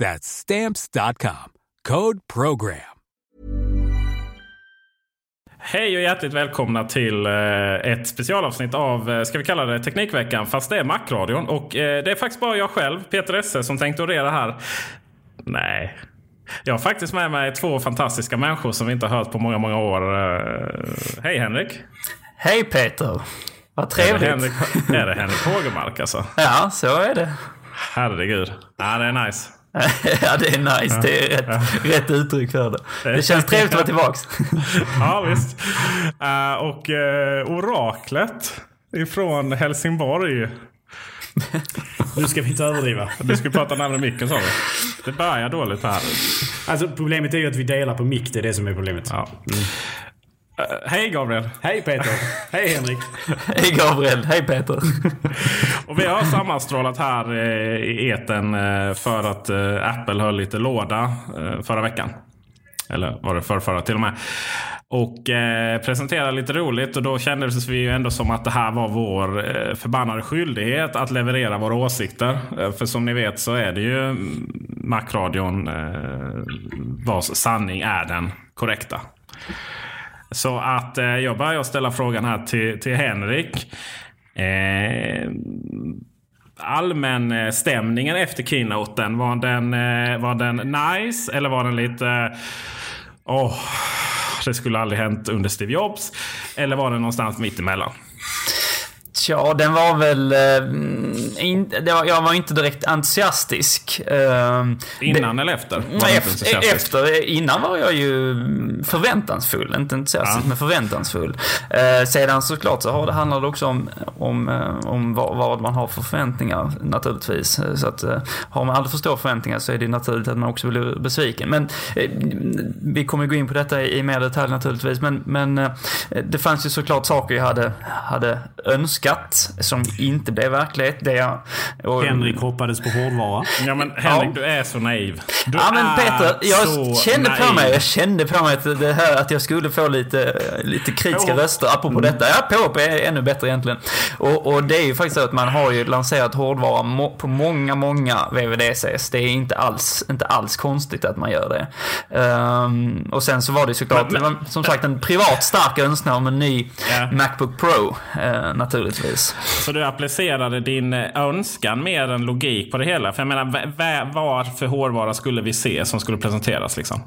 That's stamps.com. Code program. Hej och hjärtligt välkomna till eh, ett specialavsnitt av, eh, ska vi kalla det Teknikveckan, fast det är Macradion. Och eh, det är faktiskt bara jag själv, Peter Esse, som tänkte orera här. Nej. Jag har faktiskt med mig två fantastiska människor som vi inte har hört på många, många år. Hej Henrik! Hej Peter! Vad trevligt! Är det Henrik, är det Henrik Hågemark alltså? Ja, så är det. Herregud. Ja, det är nice. ja, det är nice. Det är rätt, ja. rätt uttryck för det. Det känns trevligt att vara tillbaks. ja, visst. Uh, och uh, oraklet ifrån Helsingborg. Nu ska vi inte överdriva. Du ska prata närmare micken sa du. Det börjar dåligt här. Alltså problemet är ju att vi delar på mick. Det är det som är problemet. Ja. Mm. Uh, hej Gabriel! Hej Peter! hej Henrik! hej Gabriel! Hej Peter! och vi har sammanstrålat här uh, i eten uh, för att Apple höll lite låda förra veckan. Eller var det förra till och med. Och eh, presenterade lite roligt och då kändes vi ju ändå som att det här var vår eh, förbannade skyldighet att leverera våra åsikter. Eh, för som ni vet så är det ju Macradion eh, vars sanning är den korrekta. Så att eh, jag börjar ställa frågan här till, till Henrik. Eh, allmän eh, stämningen efter keynoten, var den, eh, var den nice eller var den lite... Eh, åh, oh, det skulle aldrig hänt under Steve Jobs. Eller var den någonstans mitt emellan? Ja, den var väl... Äh, in, var, jag var inte direkt entusiastisk. Äh, innan det, eller efter? Efter, efter, Innan var jag ju förväntansfull. Inte entusiastisk, ja. men förväntansfull. Äh, sedan såklart så har det handlat också om, om, om vad, vad, man har för förväntningar naturligtvis. Så att har man alldeles för stora förväntningar så är det naturligt att man också blir besviken. Men vi kommer gå in på detta i mer detalj naturligtvis. Men, men det fanns ju såklart saker jag hade, hade önskat önskat som inte blev verklighet. Det jag, och, Henrik hoppades på hårdvara. Ja men Henrik, ja. du är så naiv. Du ja men Peter, jag kände naiv. på mig, jag kände på mig att, det här, att jag skulle få lite, lite kritiska på. röster apropå mm. detta. Ja, påhopp är ännu bättre egentligen. Och, och, det är ju faktiskt så att man har ju lanserat hårdvara må, på många, många VVDCs. Det är inte alls, inte alls konstigt att man gör det. Um, och sen så var det såklart, men, men, som sagt, en privat stark önskan om en ny ja. Macbook Pro, uh, naturligtvis. Så du applicerade din eh, önskan mer än logik på det hela? För jag menar, vad för hårdvara skulle skulle vi se som skulle presenteras liksom?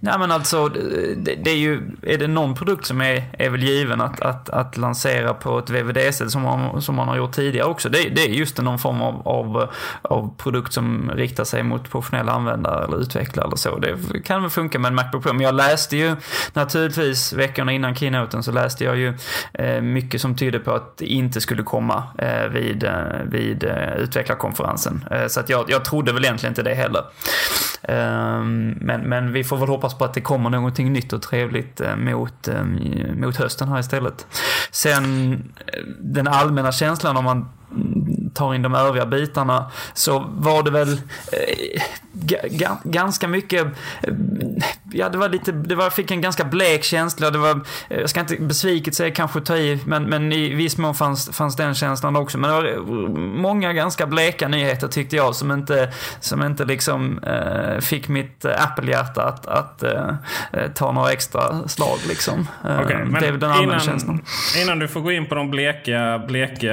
Nej men alltså, det, det, är ju, är det någon produkt som är, är väl given att, att, att lansera på ett VVD-sätt som man, som man har gjort tidigare också. Det, det är just någon form av, av, av, produkt som riktar sig mot professionella användare eller utvecklare eller så. Det kan väl funka med en Macbook Pro. Men jag läste ju naturligtvis veckorna innan keynoten så läste jag ju eh, mycket som tydde på att det inte skulle komma eh, vid, eh, vid eh, utvecklarkonferensen. Eh, så att jag, jag trodde väl egentligen inte det heller. Ehm, men, men vi får väl hoppas på att det kommer någonting nytt och trevligt eh, mot, eh, mot hösten här istället. Sen eh, den allmänna känslan om man tar in de övriga bitarna så var det väl eh, ganska mycket, eh, ja det var lite, det var, jag fick en ganska blek känsla. Det var, eh, jag ska inte besviket säga kanske ta i, men, men i viss mån fanns, fanns den känslan också. Men det var många ganska bleka nyheter tyckte jag som inte, som inte liksom eh, fick mitt Apple-hjärta att, att ta några extra slag liksom. Okay, det är den allmänna känslan. Innan du får gå in på de bleka, bleka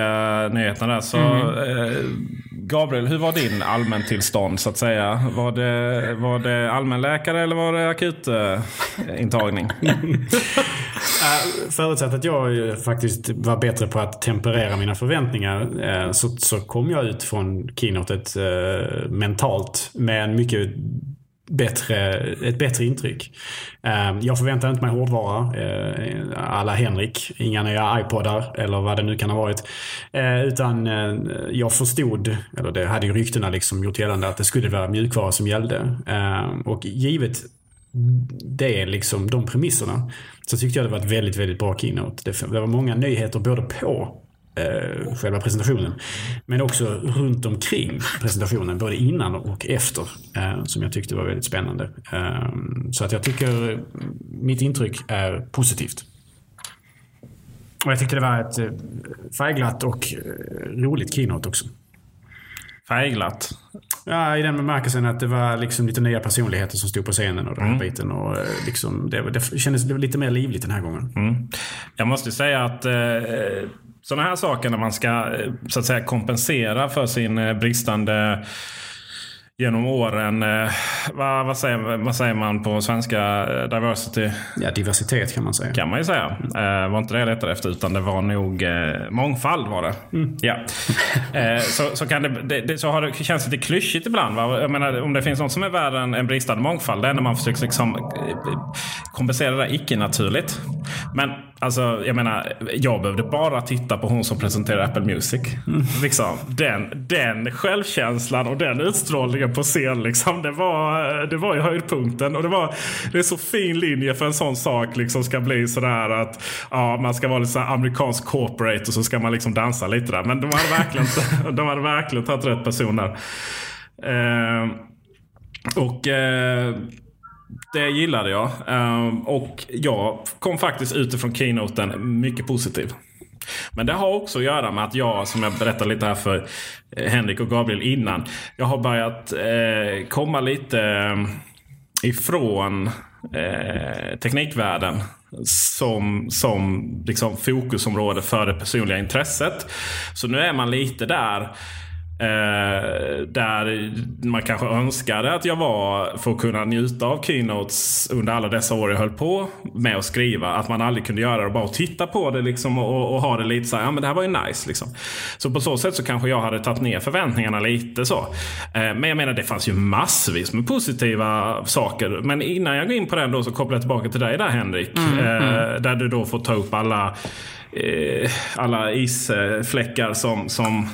nyheterna där så mm. Eh, Gabriel, hur var din allmäntillstånd så att säga? Var det, var det allmänläkare eller var det akutintagning? Eh, förutsatt att jag faktiskt var bättre på att temperera mina förväntningar eh, så, så kom jag ut från keynotet mentalt med en mycket bättre, ett bättre intryck. Ehm, jag förväntar inte mig hårdvara eh, alla Henrik. Inga nya iPodar eller vad det nu kan ha varit. Eh, utan eh, jag förstod, eller det hade ju ryktena liksom gjort gällande att det skulle vara mjukvara som gällde. Ehm, och givet det, liksom de premisserna, så tyckte jag det var ett väldigt, väldigt bra keynote. Det var många nyheter både på eh, själva presentationen. Men också runt omkring presentationen, både innan och efter. Eh, som jag tyckte var väldigt spännande. Eh, så att jag tycker mitt intryck är positivt. Och jag tyckte det var ett eh, färgglatt och eh, roligt keynote också. Färgglatt? Ja, i den bemärkelsen att det var liksom lite nya personligheter som stod på scenen och den här mm. biten. Och eh, liksom, det, det kändes lite mer livligt den här gången. Mm. Jag måste säga att eh, sådana här saker när man ska eh, så att säga kompensera för sin eh, bristande genom åren. Eh, vad, vad, säger, vad säger man på svenska? Diversity? Ja, diversitet kan man säga. Kan man ju säga. Eh, var inte det jag letade efter utan det var nog eh, mångfald var det. Mm. Ja. eh, så, så, kan det, det, det, så har det, känns lite klyschigt ibland. Va? Jag menar, om det finns något som är värre än en bristande mångfald. Det är när man försöker liksom, kompensera det icke-naturligt. Men Alltså, jag menar, jag behövde bara titta på hon som presenterar Apple Music. Mm. Liksom, den, den självkänslan och den utstrålningen på scen, liksom, det, var, det var ju höjdpunkten. Och det, var, det är så fin linje för en sån sak liksom ska bli sådär att ja, man ska vara lite amerikansk corporate och så ska man liksom dansa lite där. Men de hade verkligen, de hade verkligen tagit rätt personer. Eh, och eh, det gillade jag. Ehm, och jag kom faktiskt utifrån keynoten mycket positiv. Men det har också att göra med att jag, som jag berättade lite här för eh, Henrik och Gabriel innan. Jag har börjat eh, komma lite ehm, ifrån eh, teknikvärlden. Som, som liksom fokusområde för det personliga intresset. Så nu är man lite där. Eh, där man kanske önskade att jag var för att kunna njuta av keynotes under alla dessa år jag höll på med att skriva. Att man aldrig kunde göra det och bara titta på det liksom och, och, ha det lite så här, ja men det här var ju nice. Liksom. Så på så sätt så kanske jag hade tagit ner förväntningarna lite så. Eh, men jag menar det fanns ju massvis med positiva saker. Men innan jag går in på den då så kopplar jag tillbaka till dig där Henrik. Mm, eh, mm. Där du då får ta upp alla, eh, alla isfläckar som, som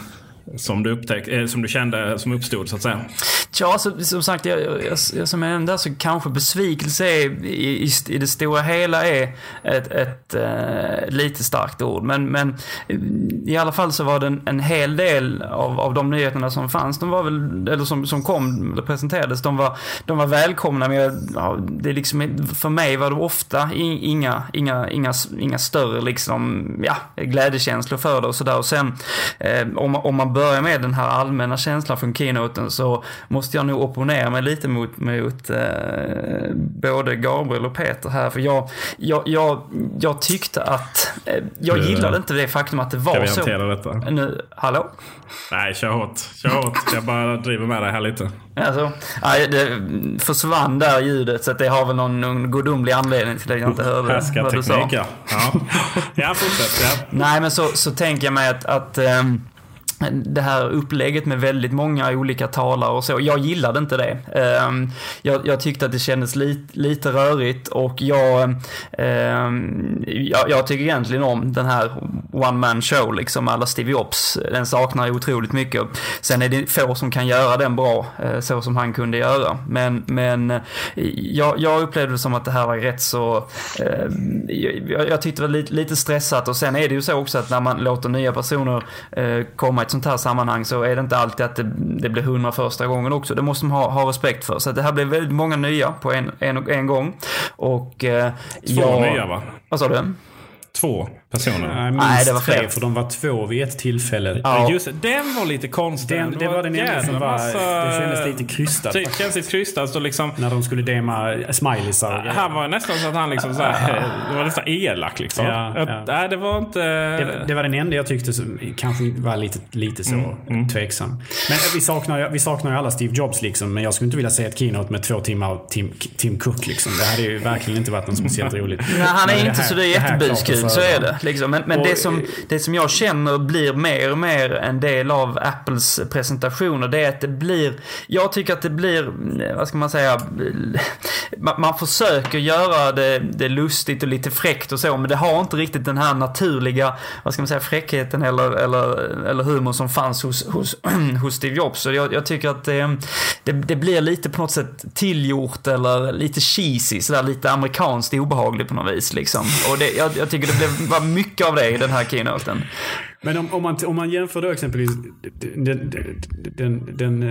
som du, upptäck, eh, som du kände som uppstod så att säga? Ja, så, som sagt, jag, jag, jag, som enda så kanske besvikelse är, i, i, i det stora hela är ett, ett äh, lite starkt ord. Men, men eh, i alla fall så var det en, en hel del av, av de nyheterna som fanns, de var väl, eller som, som kom, eller presenterades, de var, de var välkomna. Men jag, ja, det liksom, för mig var det ofta inga, inga, inga, inga större liksom, ja, glädjekänslor för det och sådär. Och sen, eh, om, om man börja med den här allmänna känslan från keynoten så måste jag nog opponera mig lite mot, mot eh, både Gabriel och Peter här. För jag, jag, jag, jag tyckte att, eh, jag gillade inte det faktum att det var Ska vi så. detta? Nu, hallå? Nej, kör hårt. Kör hårt. Jag bara driver med dig här lite. Alltså, nej, det försvann där ljudet så att det har väl någon, någon gudomlig anledning till att jag inte hörde vad du sa. Ja. Ja, fortsätt. Ja. Nej, men så, så tänker jag mig att, att ehm, det här upplägget med väldigt många olika talare och så. Jag gillade inte det. Ehm, jag, jag tyckte att det kändes lite, lite rörigt och jag, ehm, jag, jag tycker egentligen om den här one man show liksom alla Stevie Ops. Den saknar jag otroligt mycket. Sen är det få som kan göra den bra eh, så som han kunde göra. Men, men eh, jag, jag upplevde det som att det här var rätt så... Ehm, jag, jag tyckte det var lite, lite stressat och sen är det ju så också att när man låter nya personer eh, komma i ett sånt här sammanhang så är det inte alltid att det, det blir hundra första gången också. Det måste man ha, ha respekt för. Så det här blev väldigt många nya på en, en, en gång. Och... Eh, Två jag, nya va? Vad sa du? Två personer. Nej, minst Nej, det var tre, för de var två vid ett tillfälle. Ja. Just den var lite konstig. Den, det var den enda som var... massa- Det kändes lite krystat. Det känns lite krystat. Så liksom, När de skulle dema smileysar och han var nästan så att han liksom så här, det var nästan elak liksom. Ja, ja. Nej, det var inte... Det, var- det var den enda jag tyckte som kanske var lite, lite så tveksam. Men vi saknar, ju- vi saknar ju alla Steve Jobs liksom. Men jag skulle inte vilja se ett keynote med två timmar av Tim, Tim Cook liksom. Det hade ju verkligen inte varit något speciellt roligt. Nej, han är Men inte här- så det är jättebuskul, så är det. Liksom. Men, men Och, det, som, det som jag känner blir mer och mer en del av Apples presentationer, det är att det blir, jag tycker att det blir, vad ska man säga, man, man försöker göra det, det lustigt och lite fräckt och så, men det har inte riktigt den här naturliga, vad ska man säga, fräckheten eller, eller, eller humor som fanns hos, hos, hos Steve Jobs. Så jag, jag tycker att det, det, det blir lite på något sätt tillgjort eller lite cheesy, sådär lite amerikanskt obehagligt på något vis liksom. Och det, jag, jag tycker det blev, var mycket av det i den här keynoten. Men om, om, man, om man jämför då exempelvis den, den, den, den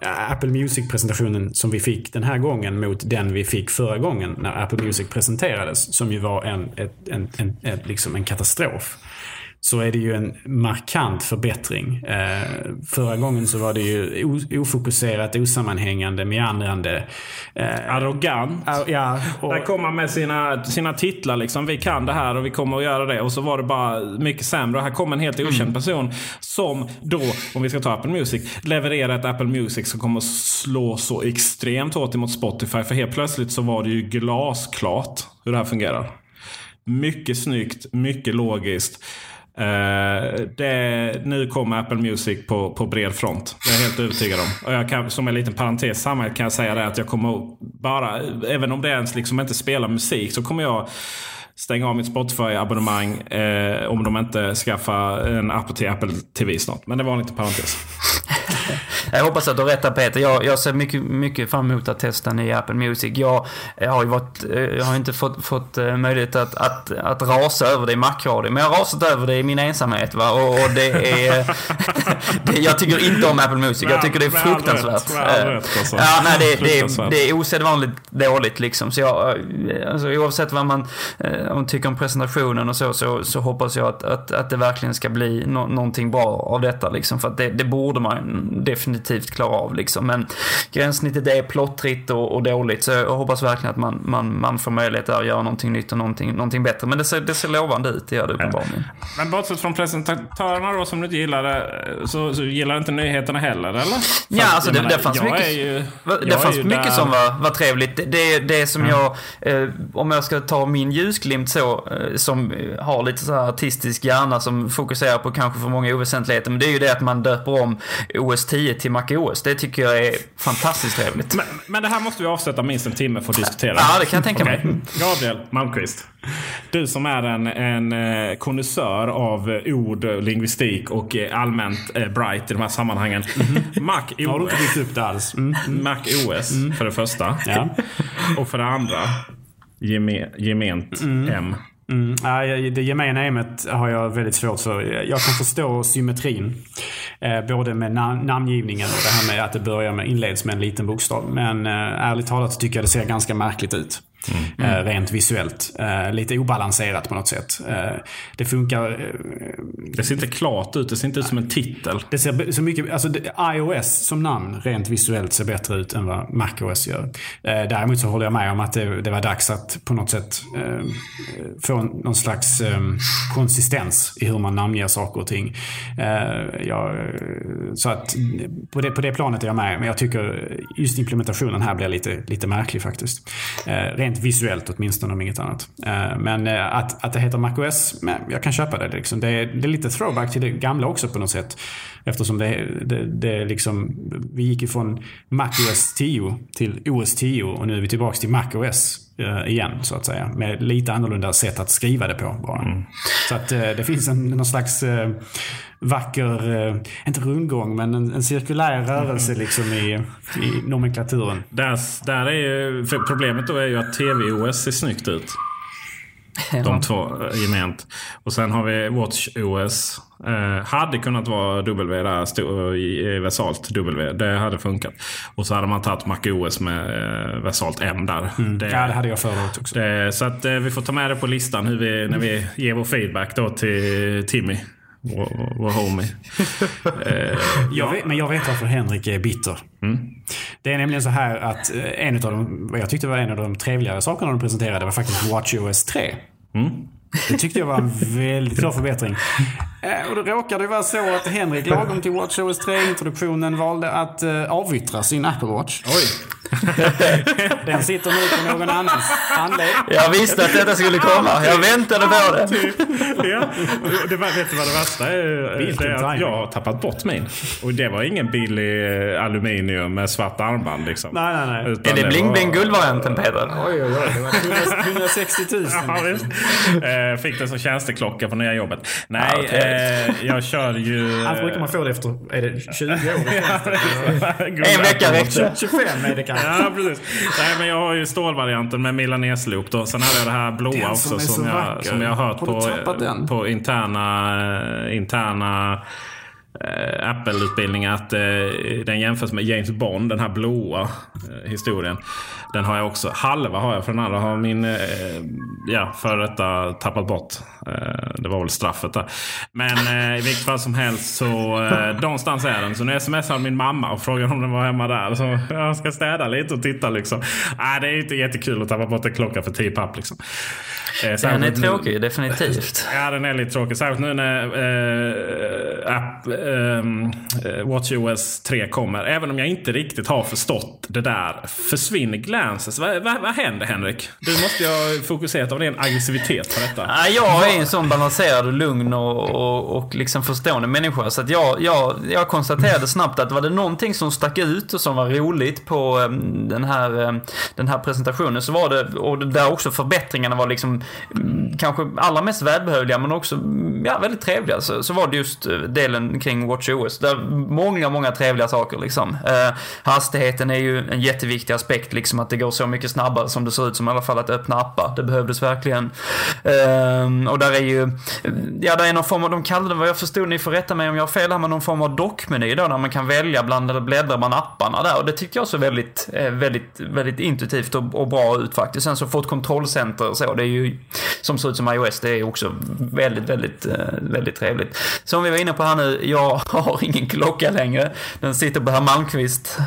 eh, Apple Music-presentationen som vi fick den här gången mot den vi fick förra gången när Apple Music presenterades. Som ju var en, ett, en, en, en, liksom en katastrof. Så är det ju en markant förbättring. Eh, förra gången så var det ju ofokuserat, osammanhängande, meandrande. Eh, Arrogant. ja, och, Där kom han med sina, sina titlar liksom. Vi kan det här och vi kommer att göra det. Och så var det bara mycket sämre. Och här kom en helt Mm. okänd person som då, om vi ska ta Apple Music, levererar ett Apple Music som kommer att slå så extremt hårt emot Spotify. För helt plötsligt så var det ju glasklart hur det här fungerar. Mycket snyggt, mycket logiskt. Uh, det, nu kommer Apple Music på, på bred front. Det är jag helt övertygad om. Och jag kan, som en liten parentes i sammanhanget kan jag säga det att jag kommer bara, även om det ens liksom inte spelar musik, så kommer jag stänga av mitt Spotify-abonnemang eh, om de inte skaffar en app till Apple TV snart. Men det var en liten parentes. Jag hoppas att du har rätt där, Peter. Jag, jag ser mycket, mycket fram emot att testa i Apple Music. Jag, jag har ju varit, eh, jag har inte fått, fått eh, möjlighet att, att, att rasa över det i Macradio. Men jag har rasat över det i min ensamhet. Va? Och, och det är... det, jag tycker inte om Apple Music. Jag tycker det är fruktansvärt. med all Eh, rätt, alltså. Ja, nej, det, det, är, Fruktansvärt. det är osedvanligt dåligt liksom. Så jag, eh, alltså, oavsett vad man eh, om tycker om presentationen och så, så, så hoppas jag att, att, att det verkligen ska bli no, någonting bra av detta liksom. För att det, det borde man definitivt klara av liksom. Men gränssnittet är plottrigt och, och dåligt. Så jag hoppas verkligen att man, man, man får möjlighet att göra någonting nytt och någonting, någonting bättre. Men det ser, det ser lovande ut, det gör det uppenbarligen. Men bortsett från presentatörerna då som du inte gillade, så, så gillar du inte nyheterna heller eller? För Ja, alltså det, menar, det fanns mycket, ju, det fanns mycket där- som var, var trevligt. Det, det, det som jag, eh, om jag ska ta min ljusglimt så, eh, som har lite så här artistisk hjärna som fokuserar på kanske för många oväsentligheter, men det är ju det att man döper om OS 10 till Mac OS. Det tycker jag är fantastiskt trevligt. Men, men det här måste vi avsätta minst en timme för att diskutera. Ja, det kan jag tänka mig. Okej. Gabriel Malmqvist. Du som är en, en eh, konnässör av ord, lingvistik och eh, allmänt eh, bright i de här sammanhangen. Mac har du OS. inte byggt upp det alls? Mm. Mac OS för det första. Ja. Och för det andra geme, gement M. Mm. Det gemena ämnet har jag väldigt svårt för. Jag kan förstå symmetrin. Eh, både med namngivningen och det här med att det börjar med, inleds med en liten bokstav. Men eh, ärligt talat så tycker jag det ser ganska märkligt ut. Mm. Eh, rent visuellt. Eh, lite obalanserat på något sätt. Eh, det funkar... Det ser inte klart ut. Det ser inte ut som en titel. Det ser så mycket... Alltså iOS som namn rent visuellt ser bättre ut än vad MacOS gör. Däremot så håller jag med om att det, det var dags att på något sätt få någon slags konsistens i hur man namnger saker och ting. Ja, så att på det, på det planet är jag med. Men jag tycker just implementationen här blir lite, lite märklig faktiskt. Rent visuellt åtminstone om inget annat. Eh, men eh, att, att det heter MacOS, jag kan köpa det. Liksom. Det, är, det är lite throwback till det gamla också på något sätt. Eftersom det, det, det liksom, vi gick ifrån MacOS 10 till OS 10 och nu är vi tillbaka till MacOS eh, igen så att säga. Med lite annorlunda sätt att skriva det på bara. Mm. Så att eh, det finns en, någon slags eh, vacker, inte rundgång, men en, en cirkulär rörelse liksom i, i nomenklaturen. Där, där är ju, problemet då är ju att TV-OS ser snyggt ut. De två gement. Och sen har vi WatchOS. Eh, hade kunnat vara W där, stod versalt W. Det hade funkat. Och så hade man tagit MacOS med eh, versalt M där. Mm. Det, ja, det hade jag föredragit också. Det, så att eh, vi får ta med det på listan vi, när vi ger vår feedback då till Timmy. Vår, vår homie. eh, jag vet, men jag vet varför Henrik är bitter. Mm. Det är nämligen så här att eh, en av de, vad jag tyckte var en av de trevligare sakerna de presenterade var faktiskt WatchOS 3. Mm. Det tyckte jag var en väldigt klar förbättring. Eh, och då råkade det vara så att Henrik lagom till WatchOS 3-introduktionen valde att uh, avyttra sin Apple Watch. Oj. Den sitter nu på någon annans handled. Jag visste att detta skulle komma. Jag väntade på det. Typ. Ja. det var, vet du vad det värsta är? Det är att jag har tappat bort min. Och det var ingen billig aluminium med svart armband liksom. Nej, nej, nej. Utan är det bling bling guldvarianten Peter? Oj, oj, oj. Det var 160 000. Ja, visst. Eh, fick det som tjänsteklocka på nya jobbet. Nej, ja, okay. eh, jag kör ju... Alltså brukar man få det efter, är det 20 år? en vecka räckte. 25 är det kanske. Ja, precis. Nej, men jag har ju stålvarianten med milanese-loop då. Sen hade jag det här blåa också som, som jag, som jag har hört på, på interna, interna eh, Apple-utbildning att eh, den jämförs med James Bond, den här blåa eh, historien. Den har jag också. Halva har jag, för den andra har min ja, före detta tappat bort. Det var väl straffet där. Men i vilket fall som helst så eh, någonstans är den. Så nu smsar min mamma och frågar om den var hemma där. Så jag ska städa lite och titta liksom. Äh, det är inte jättekul att tappa bort en klocka för 10 papp liksom. Eh, den är tråkig, definitivt. Ja, den är lite tråkig. Särskilt nu när eh, app, eh, WatchOS 3 kommer. Även om jag inte riktigt har förstått det där. Försvinner glances? Vad, vad, vad händer Henrik? Du måste ju ha fokuserat av din aggressivitet på detta. Ja, jag är en sån balanserad och lugn och, och, och liksom förstående människa. Så att jag, jag, jag konstaterade snabbt att var det någonting som stack ut och som var roligt på um, den, här, um, den här presentationen så var det, och där också förbättringarna var liksom kanske allra mest välbehövliga men också ja, väldigt trevliga så, så var det just eh, delen kring WatchOS. Där många, många trevliga saker liksom. Eh, hastigheten är ju en jätteviktig aspekt liksom att det går så mycket snabbare som det ser ut som i alla fall att öppna appar. Det behövdes verkligen. Eh, och där är ju, ja där är någon form av, de kallade det vad jag förstod, ni får rätta mig om jag har fel här, men någon form av dockmeny då där man kan välja bland, eller bläddrar man apparna där. Och det tyckte jag såg väldigt, eh, väldigt, väldigt intuitivt och, och bra ut faktiskt. Sen så få ett kontrollcenter och så, det är ju som ser ut som iOS. Det är också väldigt, väldigt, eh, väldigt trevligt. Som vi var inne på här nu, jag har ingen klocka längre. Den sitter på herr Malmqvists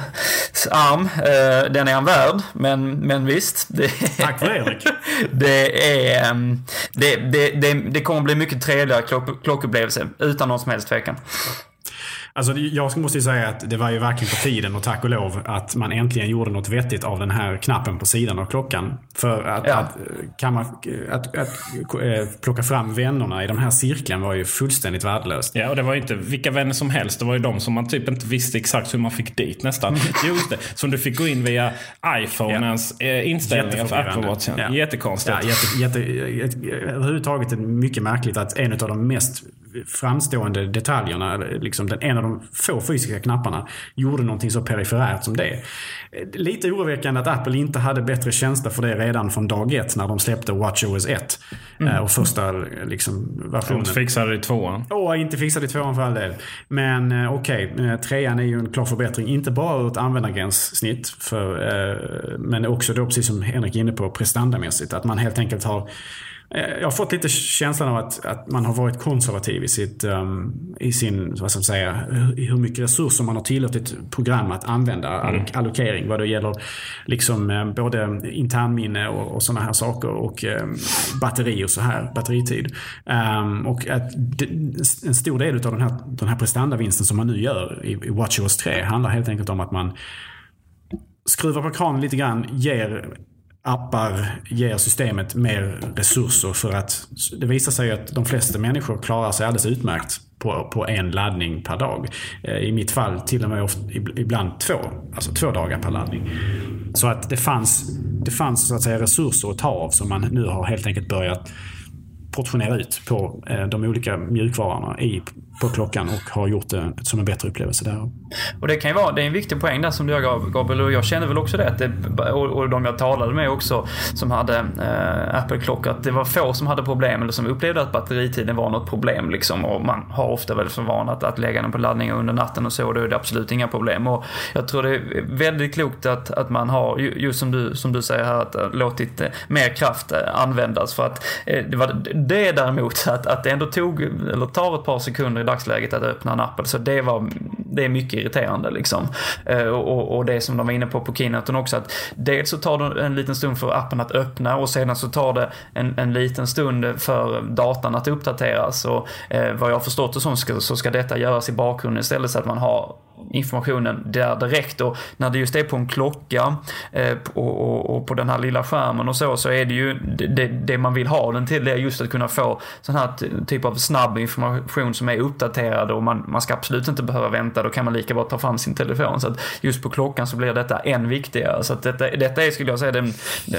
arm. Eh, den är han värd, men, men visst. Det, Tack för det, Erik. Det, är, ehm, det, det, det, det kommer bli mycket trevligare klock, klockupplevelse, utan någon som helst tvekan. Alltså, jag måste ju säga att det var ju verkligen på tiden och tack och lov att man äntligen gjorde något vettigt av den här knappen på sidan av klockan. För att, ja. att, kan man, att, att, eh, plocka fram vännerna i de här cirkeln var ju fullständigt värdelöst. Ja, och det var ju inte vilka vänner som helst. Det var ju de som man typ inte visste exakt hur man fick dit nästan. Just det, som du fick gå in via iPhonens ja. Eh, inställningar för Apple Watchen. Ja. Jättekonstigt. Ja, jätte, jätte, överhuvudtaget mycket märkligt att en av de mest framstående detaljerna, liksom den, en av de få fysiska knapparna, gjorde någonting så periferärt som det. Lite oroväckande att Apple inte hade bättre tjänster för det redan från dag ett när de släppte WatchOS 1. Mm. Och första liksom, versionen. De fixade det i tvåan. Åh, inte fixade i tvåan för all del. Men eh, okej, okay. trean är ju en klar förbättring. Inte bara ur ett användargränssnitt. För, eh, men också då, precis som Henrik är inne på, prestandamässigt. Att man helt enkelt har Eh, jag har fått lite känslan av att, att man har varit konservativ i, sitt, um, i sin, vad ska man säga, hur mycket resurser man har tillåtit program att använda, mm. allokering. Vad det gäller liksom eh, både internminne och, och sådana här saker och um, batteri och så här, batteritid. Um, och att en stor del av den här, den här prestandavinsten som man nu gör i, i WatchOS 3 handlar helt enkelt om att man skruvar på kranen lite grann, ger appar ger systemet mer resurser för att det visar sig att de flesta människor klarar sig alldeles utmärkt på, på en laddning per dag. Eh, I mitt fall till och med ofta, ibland två. Alltså två dagar per laddning. Så att det fanns, det fanns så att säga resurser att ta av som man nu har helt enkelt börjat portionera ut på eh, de olika mjukvarorna i, på klockan och har gjort det som en bättre upplevelse där. Och det kan ju vara, det är en viktig poäng där som du gav Gabriel och jag känner väl också det, att det och, de jag talade med också som hade eh, Apple-klockor, att det var få som hade problem eller som upplevde att batteritiden var något problem liksom och man har ofta väl för vana att, att lägga den på laddning under natten och så och då är det absolut inga problem. Och jag tror det är väldigt klokt att, att man har, just som du, som du säger här, att låtit eh, mer kraft eh, användas för att eh, det var det däremot, att, att det ändå tog, eller tar ett par sekunder i dagsläget att öppna en Apple, så det var, det är mycket irriterande liksom. Eh, och, och det som de var inne på på keynoten också, att dels så tar det en liten stund för appen att öppna och sedan så tar det en, en liten stund för datan att uppdateras. Och eh, vad jag har förstått det som ska, så ska detta göras i bakgrunden istället så att man har informationen där direkt. Och när det just är på en klocka eh, och, och, och, på den här lilla skärmen och så, så är det ju det, det, man vill ha den till, det är just att kunna få sån här typ av snabb information som är uppdaterad och man, man ska absolut inte behöva vänta, då kan man lika bra ta fram sin telefon. Så att just på klockan så blir detta än viktigare. Så att detta, detta är, skulle jag säga, en,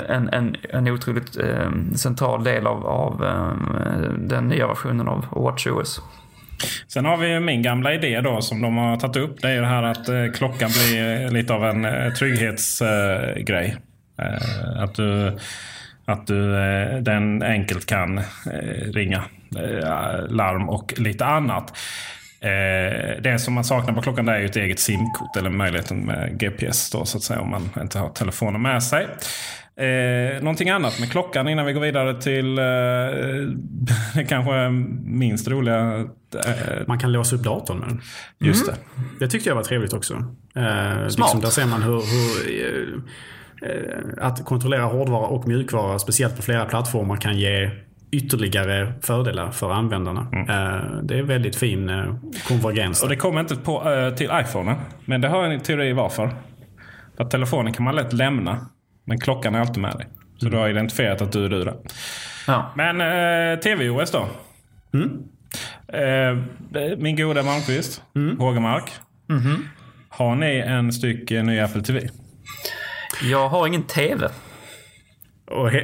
en, en, en otroligt eh, central del av, av eh, den nya versionen av WatchOS. Sen har vi min gamla idé då som de har tagit upp. Det är ju det här att eh, klockan blir lite av en eh, trygghetsgrej. Eh, att du, att du eh, den enkelt kan eh, ringa eh, larm och lite annat. Det som man saknar på klockan är ju ett eget simkort eller möjligheten med GPS då så att säga om man inte har telefonen med sig. Eh, någonting annat med klockan innan vi går vidare till eh, kanske minst roliga. Eh, man kan låsa upp datorn med den. Just mm. det. Det tyckte jag var trevligt också. Eh, Smart. Liksom, där ser man hur, hur eh, att kontrollera hårdvara och mjukvara, speciellt på flera plattformar, kan ge ytterligare fördelar för användarna. Mm. Eh, det är väldigt fin eh, konvergens. Och det kommer inte på, till iPhone. Men det har en teori varför. För att telefonen kan man lätt lämna. Men klockan är alltid med dig. Så mm. du har identifierat att du är du där. Ja. Men eh, TV-OS då? Mm. Eh, min goda Malmqvist, mm. Hågemark. Mm -hmm. Har ni en styck eh, ny Apple TV? Jag har ingen TV. Och eh,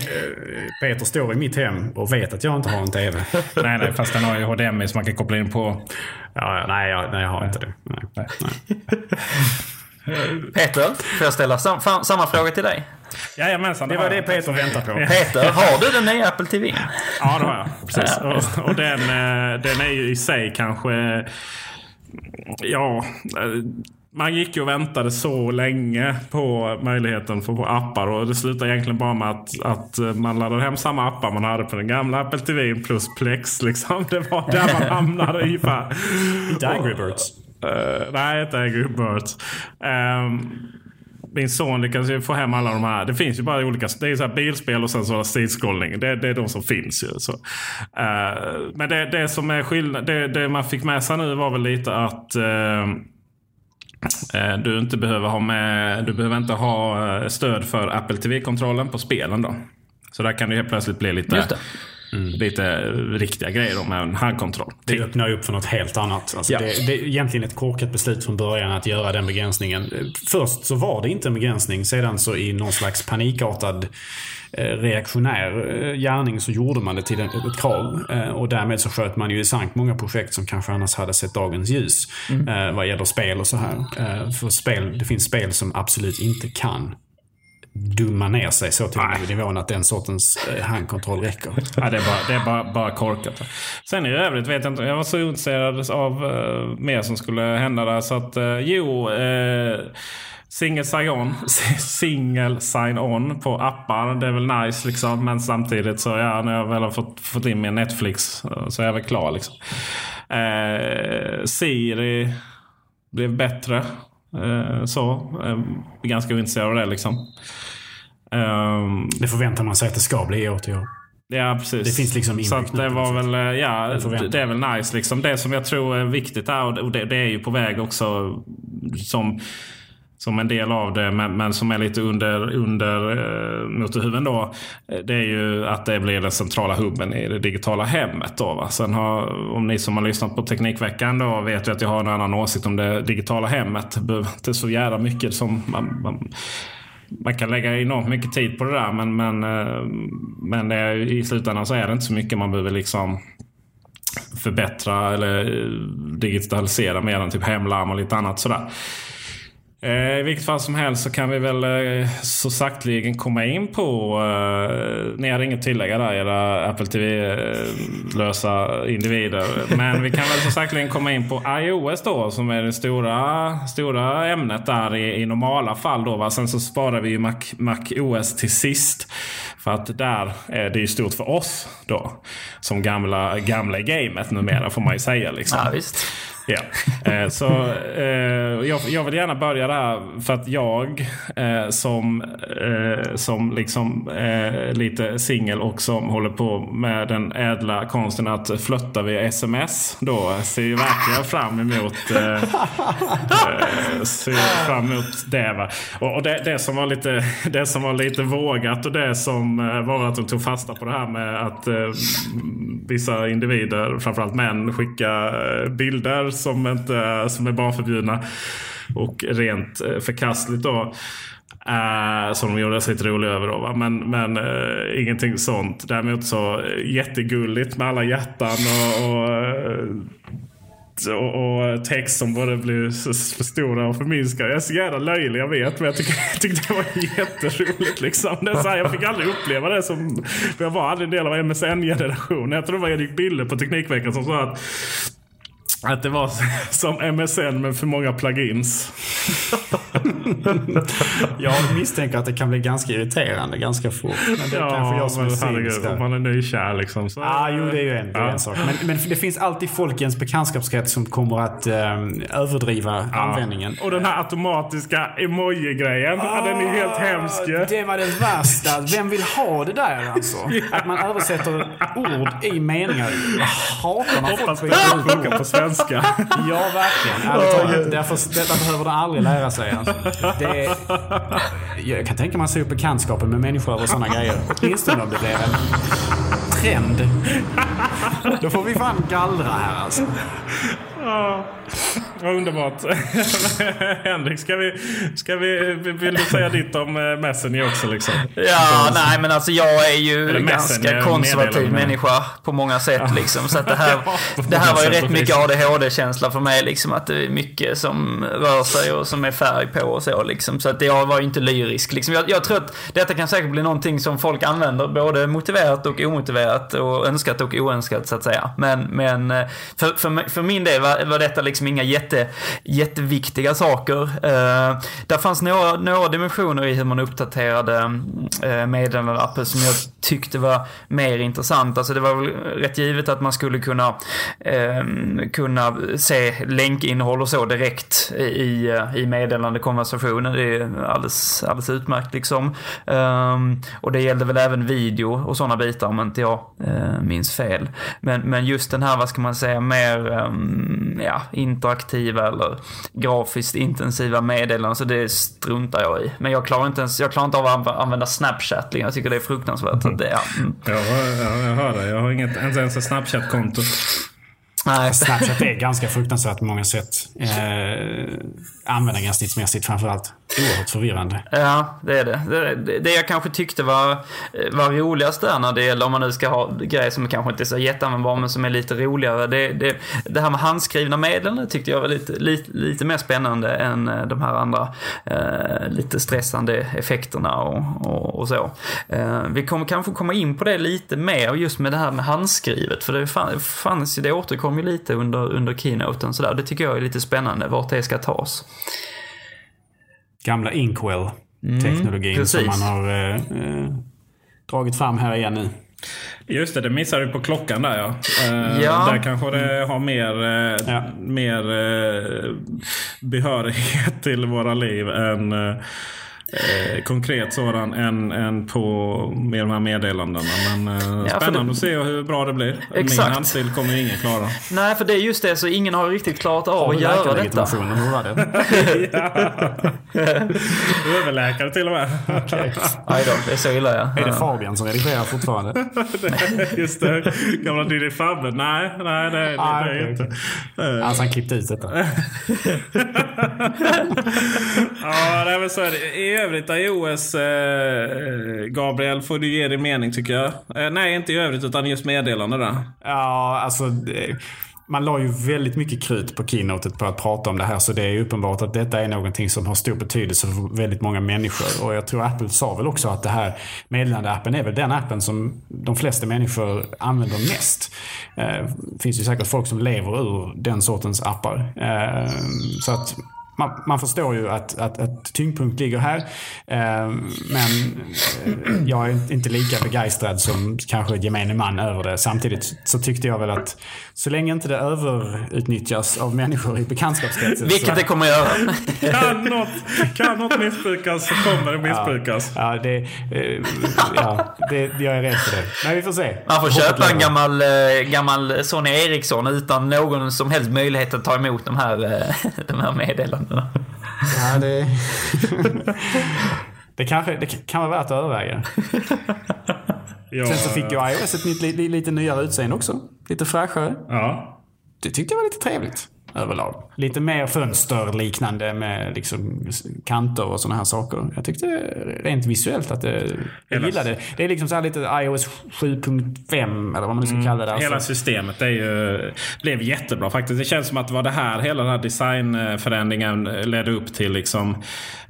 Peter står i mitt hem och vet att jag inte har en TV. nej, nej, fast den har ju HDMI som man kan koppla in på. Ja, nej, jag, nej, jag har inte det. Nej. nej. Peter, får jag ställa sam samma fråga till dig? Jajamensan. Det var det Peter väntade på. Peter, har du den nya Apple TV? Ja, det har jag. Precis. Och, och den, eh, den är ju i sig kanske... Ja, man gick ju och väntade så länge på möjligheten för få appar och det slutade egentligen bara med att, att man laddade hem samma appar man hade på den gamla Apple TV plus Plex. Liksom. Det var där man hamnade ungefär. Inte Angry Birds? Uh, nej, inte Angry Birds. Um, min son lyckades ju få hem alla de här. Det finns ju bara olika. Det är så bilspel och sen så sidskrollning. Det, det är de som finns ju. Så. Uh, men det, det som är skillnad. Det, det, man fick med sig nu var väl lite att uh, du inte behöver ha med. Du behöver inte ha stöd för Apple TV-kontrollen på spelen då. Så där kan det helt plötsligt bli lite Mm. Lite riktiga grejer med en handkontroll. Det öppnar upp för något helt annat. Alltså ja. det, det, är egentligen ett korkat beslut från början att göra den begränsningen. Först så var det inte en begränsning. Sedan så i någon slags panikartad eh, reaktionär eh, gärning så gjorde man det till ett krav. Eh, och därmed så sköt man ju i sank många projekt som kanske annars hade sett dagens ljus. Mm. Vad gäller spel och så här. För spel, det finns spel som absolut inte kan dumma ner sig så till den nivån att den sortens eh, handkontroll räcker. Ja, det är, bara, det är bara, bara korkat. Sen i övrigt vet jag inte. Jag var så intresserad av uh, mer som skulle hända där. Så att uh, jo. Uh, Single sign-on single sign on på appar. Det är väl nice liksom. Men samtidigt så ja, när jag väl har fått, fått in min Netflix så är jag väl klar liksom. Eh, Siri blev bättre. Så. Ganska ointresserad av det liksom. Um, det förväntar man sig att det ska bli i år till år. Ja, precis. Det finns liksom Så det var väl, eh, ja, det, det är väl nice liksom. Det som jag tror är viktigt här, och det, det, är ju på väg också som, som en del av det, men, men som är lite under, under eh, motorhuven då. Det är ju att det blir den centrala hubben i det digitala hemmet. Då, va? Sen har, om ni som har lyssnat på Teknikveckan då vet ju att jag har en annan åsikt om det digitala hemmet. Det behöver inte så jävla mycket som man, man man kan lägga enormt mycket tid på det där men, men, eh, men det, i slutändan så är det inte så mycket man behöver liksom förbättra eller eh, digitalisera mer än typ hemlarm och lite annat sådär. I vilket fall som helst så kan vi väl eh, så sakteligen komma in på... Eh, ni har inget tillägga där era Apple TV-lösa individer. Men vi kan väl så sakteligen komma in på iOS då som är det stora, stora ämnet där i, i normala fall. Då, va? Sen så sparar vi ju Mac, Mac OS till sist. För att där är det ju stort för oss då. Som gamla, gamla gamet numera får man ju säga. Liksom. Ja, visst. Ja. Eh, så eh, jag, jag, vill gärna börja där för att jag eh, som, eh, som liksom eh, lite singel och som håller på med den ädla konsten att flötta via sms. Då ser ju verkligen fram emot, eh, ser fram emot det. Va? Och, och det, det, som var lite, det som var lite vågat och det som var att de tog fasta på det här med att vissa individer, framförallt män, skickar bilder som, inte, eh, som är barnförbjudna. Och rent eh, förkastligt då. Uh, som de gjorde sig lite roliga över då. Va? Men, men uh, ingenting sånt. Däremot så uh, jättegulligt med alla hjärtan och, och och, och text som både blir för stora och förminskade. Jag är så jävla löjlig, jag vet. Men jag tyckte, jag tyckte det var jätteroligt. Liksom. Det är så här, jag fick aldrig uppleva det som... Jag var aldrig en del av MSN-generationen. Jag tror det var Erik Bille på Teknikveckan som sa att att det var som MSN med för många plugins. jag misstänker att det kan bli ganska irriterande ganska fort. Men det ja, kanske jag som men, är herregud, om man är nykär liksom. Så... Ah, jo, det är ju en, ja. en sak. Men, men, det finns alltid folk i ens bekantskapskrets som kommer att um, överdriva ja. användningen. Och den här automatiska emoji-grejen. Ah, den är helt hemsk Det var det värsta. Vem vill ha det där alltså? Att man översätter ord i meningar. Jag hatar när folk på svenska svenska. ja, verkligen. Därför, detta behöver du aldrig lära sig. Alltså. Det jag kan tänka mig att se upp bekantskapen med människor över sådana grejer. Åtminstone om det blir en trend. Då får vi fan gallra här alltså. Ja, underbart. Henrik, ska vi, ska vi, vill du säga ditt om eh, Messenger också? Liksom? Ja, nej men alltså jag är ju en ganska konservativ människa på många sätt. Ja. Liksom, så att det här, det här var ju rätt mycket ADHD-känsla för mig. Liksom, att det är mycket som rör sig och som är färg på och så. Liksom, så att jag var ju inte lyrisk. Liksom. Jag, jag tror att detta kan säkert bli någonting som folk använder både motiverat och omotiverat och önskat och oönskat så att säga. Men, men eh, för, för, för min del var, var detta liksom inga jätte, jätteviktiga saker. Uh, där fanns några, några dimensioner i hur man uppdaterade eh, uh, meddelandeappen som jag tyckte var mer intressant. Alltså det var väl rätt givet att man skulle kunna, uh, kunna se länkinnehåll och så direkt i, i meddelandekonversationen. Det är alldeles, alldeles utmärkt liksom. Um, och det gällde väl även video och sådana bitar om inte jag uh, minns fel. Men, men just den här, vad ska man säga, mer um, ja, interaktiva eller grafiskt intensiva meddelanden. Så det struntar jag i. Men jag klarar inte ens, jag klarar inte av att använda Snapchat. Jag tycker det är fruktansvärt. Så det, ja. Mm. Jag, jag, jag hör det. Jag har inget, inte ens ett Snapchat-konto. Nej. Snapchat är ganska fruktansvärt på många sätt. Eh, användargränssnittsmässigt framförallt oerhört förvirrande. Ja, det är det. det. Det jag kanske tyckte var, eh, var roligast där när det gäller, om man nu ska ha grejer som kanske inte är så jätteanvändbara men som är lite roligare. Det, det, det här med handskrivna medel tyckte jag var lite, lite, lite mer spännande än eh, de här andra eh, lite stressande effekterna och, och, och så. Eh, vi kommer kanske komma in på det lite mer just med det här med handskrivet. För det fanns ju, det återkom ju lite under, under keynoten sådär. Det tycker jag är lite spännande vart det ska tas gamla Inkwell-teknologin mm, som man har eh, eh, dragit fram här igen nu. Just det, det missade du på klockan där ja. Eh, ja. Där kanske det har mer, eh, ja. mer eh, behörighet till våra liv än eh, konkret sådan än, än på med de här meddelandena. Men eh, ja, spännande det... att se hur bra det blir. Exakt. Min handstil kommer ingen klara. Nej, för det är just det. Så ingen har riktigt klarat av att göra detta. Hur var det? Överläkare till och med. okay. Aj då, det är så illa ja. Är det Fabian som redigerar fortfarande? just det. Gamla Diddy Fabbe. Nej, nej det, det, ah, det är okay. inte. Alltså han klippte ut detta. ja, det är väl så. Är det övrigt iOS, eh, Gabriel, får du ge din mening tycker jag. Eh, nej, inte i övrigt utan just meddelande där. Ja, alltså... Det, man la ju väldigt mycket krut på keynotet på att prata om det här så det är uppenbart att detta är någonting som har stor betydelse för väldigt många människor. Och jag tror Apple sa väl också att det här meddelandeappen är väl den appen som de flesta människor använder mest. Eh, det finns ju säkert folk som lever ur den sortens appar. Eh, så att man, man förstår ju att, att, att tyngdpunkt ligger här. Eh, men eh, jag är inte lika begeistrad som kanske gemene man över det. Samtidigt så tyckte jag väl att så länge inte det överutnyttjas av människor i bekantskapskretsen. Vilket så, det kommer göra. kan, något, kan något missbrukas så kommer det missbrukas. Ja, ja, det, eh, ja det, jag är rädd för det. Men vi får se. Man får köpa en gammal, eh, gammal Sony Ericsson utan någon som helst möjlighet att ta emot de här, de här meddelandena. Ja, det... det, kanske, det kan vara värt att överväga. ja, Sen så fick ju iOS ett nytt, lite, lite nyare utseende också. Lite fräschare. Ja. Det tyckte jag var lite trevligt överlag. Lite mer fönsterliknande med liksom kanter och sådana här saker. Jag tyckte rent visuellt att det, jag gillade det. är liksom så lite iOS 7.5 eller vad man nu ska mm, kalla det. Alltså. Hela systemet är ju, blev jättebra faktiskt. Det känns som att det var det här hela den här designförändringen ledde upp till. liksom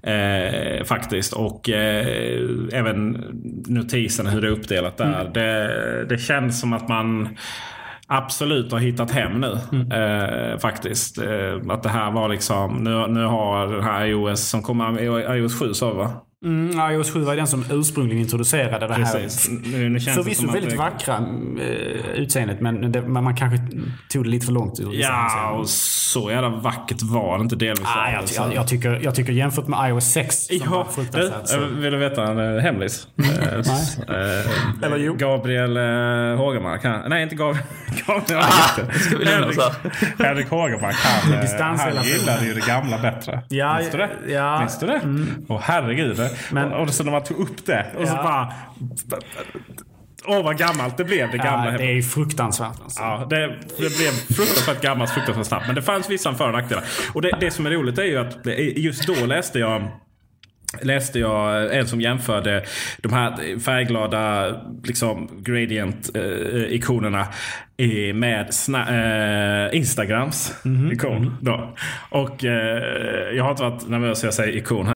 eh, Faktiskt. Och eh, även notisen hur det är uppdelat där. Mm. Det, det känns som att man absolut har hittat hem nu. Mm. Eh, faktiskt. Eh, att det här var liksom, nu, nu har den här iOS som kommer, iOS 7 sa va? Mm, iOS 7 var den som ursprungligen introducerade det Precis. här. Förvisso väldigt det... vackra uh, utseendet men det, man kanske tog det lite för långt ur Ja, och så jävla vackert var det inte delvis. Ah, jag, jag, jag, tycker, jag tycker jämfört med iOS 6 ja, fruktansvärt. Så... Vill du veta en hemlis? Nej. uh, Eller jo. Gabriel uh, Hågemark. Han, nej, inte Gabriel. Gabriel ah, Henrik, Henrik Hågemark. Han, han gillade ju det gamla bättre. Ja, Minns du det? Ja. Minns du det? Mm. Och herregud. Men, och, och så när man tog upp det och ja. så bara... Åh vad gammalt det blev det gamla. Ja, det är fruktansvärt. Alltså. Ja, det, det blev fruktansvärt gammalt fruktansvärt snabbt. Men det fanns vissa för och nackdelar. Och det, det som är roligt är ju att just då läste jag läste jag en som jämförde de här färgglada liksom, gradient-ikonerna eh, med eh, Instagrams mm -hmm. ikon. Då. Och eh, jag har inte varit nervös jag säger ikon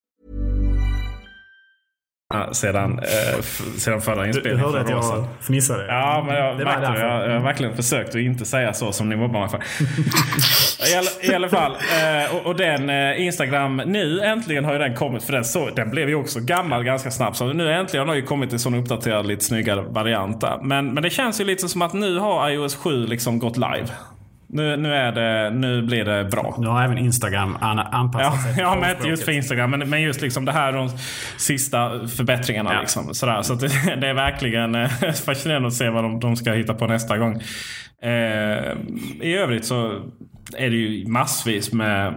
Ja, sedan, eh, sedan förra Du, du inspelningen. hörde att jag sedan. fnissade? Ja, men jag, Det var jag, jag har verkligen försökt att inte säga så som ni mobbar mig för. I, alla, I alla fall. Eh, och, och den eh, Instagram nu äntligen har ju den kommit. För den, så, den blev ju också gammal ganska snabbt. Så nu äntligen har ju kommit en sån uppdaterad lite snyggare variant. där. Men, men det känns ju lite som att nu har iOS 7 liksom gått live. Nu, nu, är det, nu blir det bra. Nu har även Instagram an- anpassat Ja, sig till ja men inte just för. Instagram. Men, men just liksom det här är de sista förbättringarna. Ja. Liksom, sådär. Så det, det är verkligen eh, fascinerande att se vad de, de ska hitta på nästa gång. Eh, I övrigt så är det ju massvis med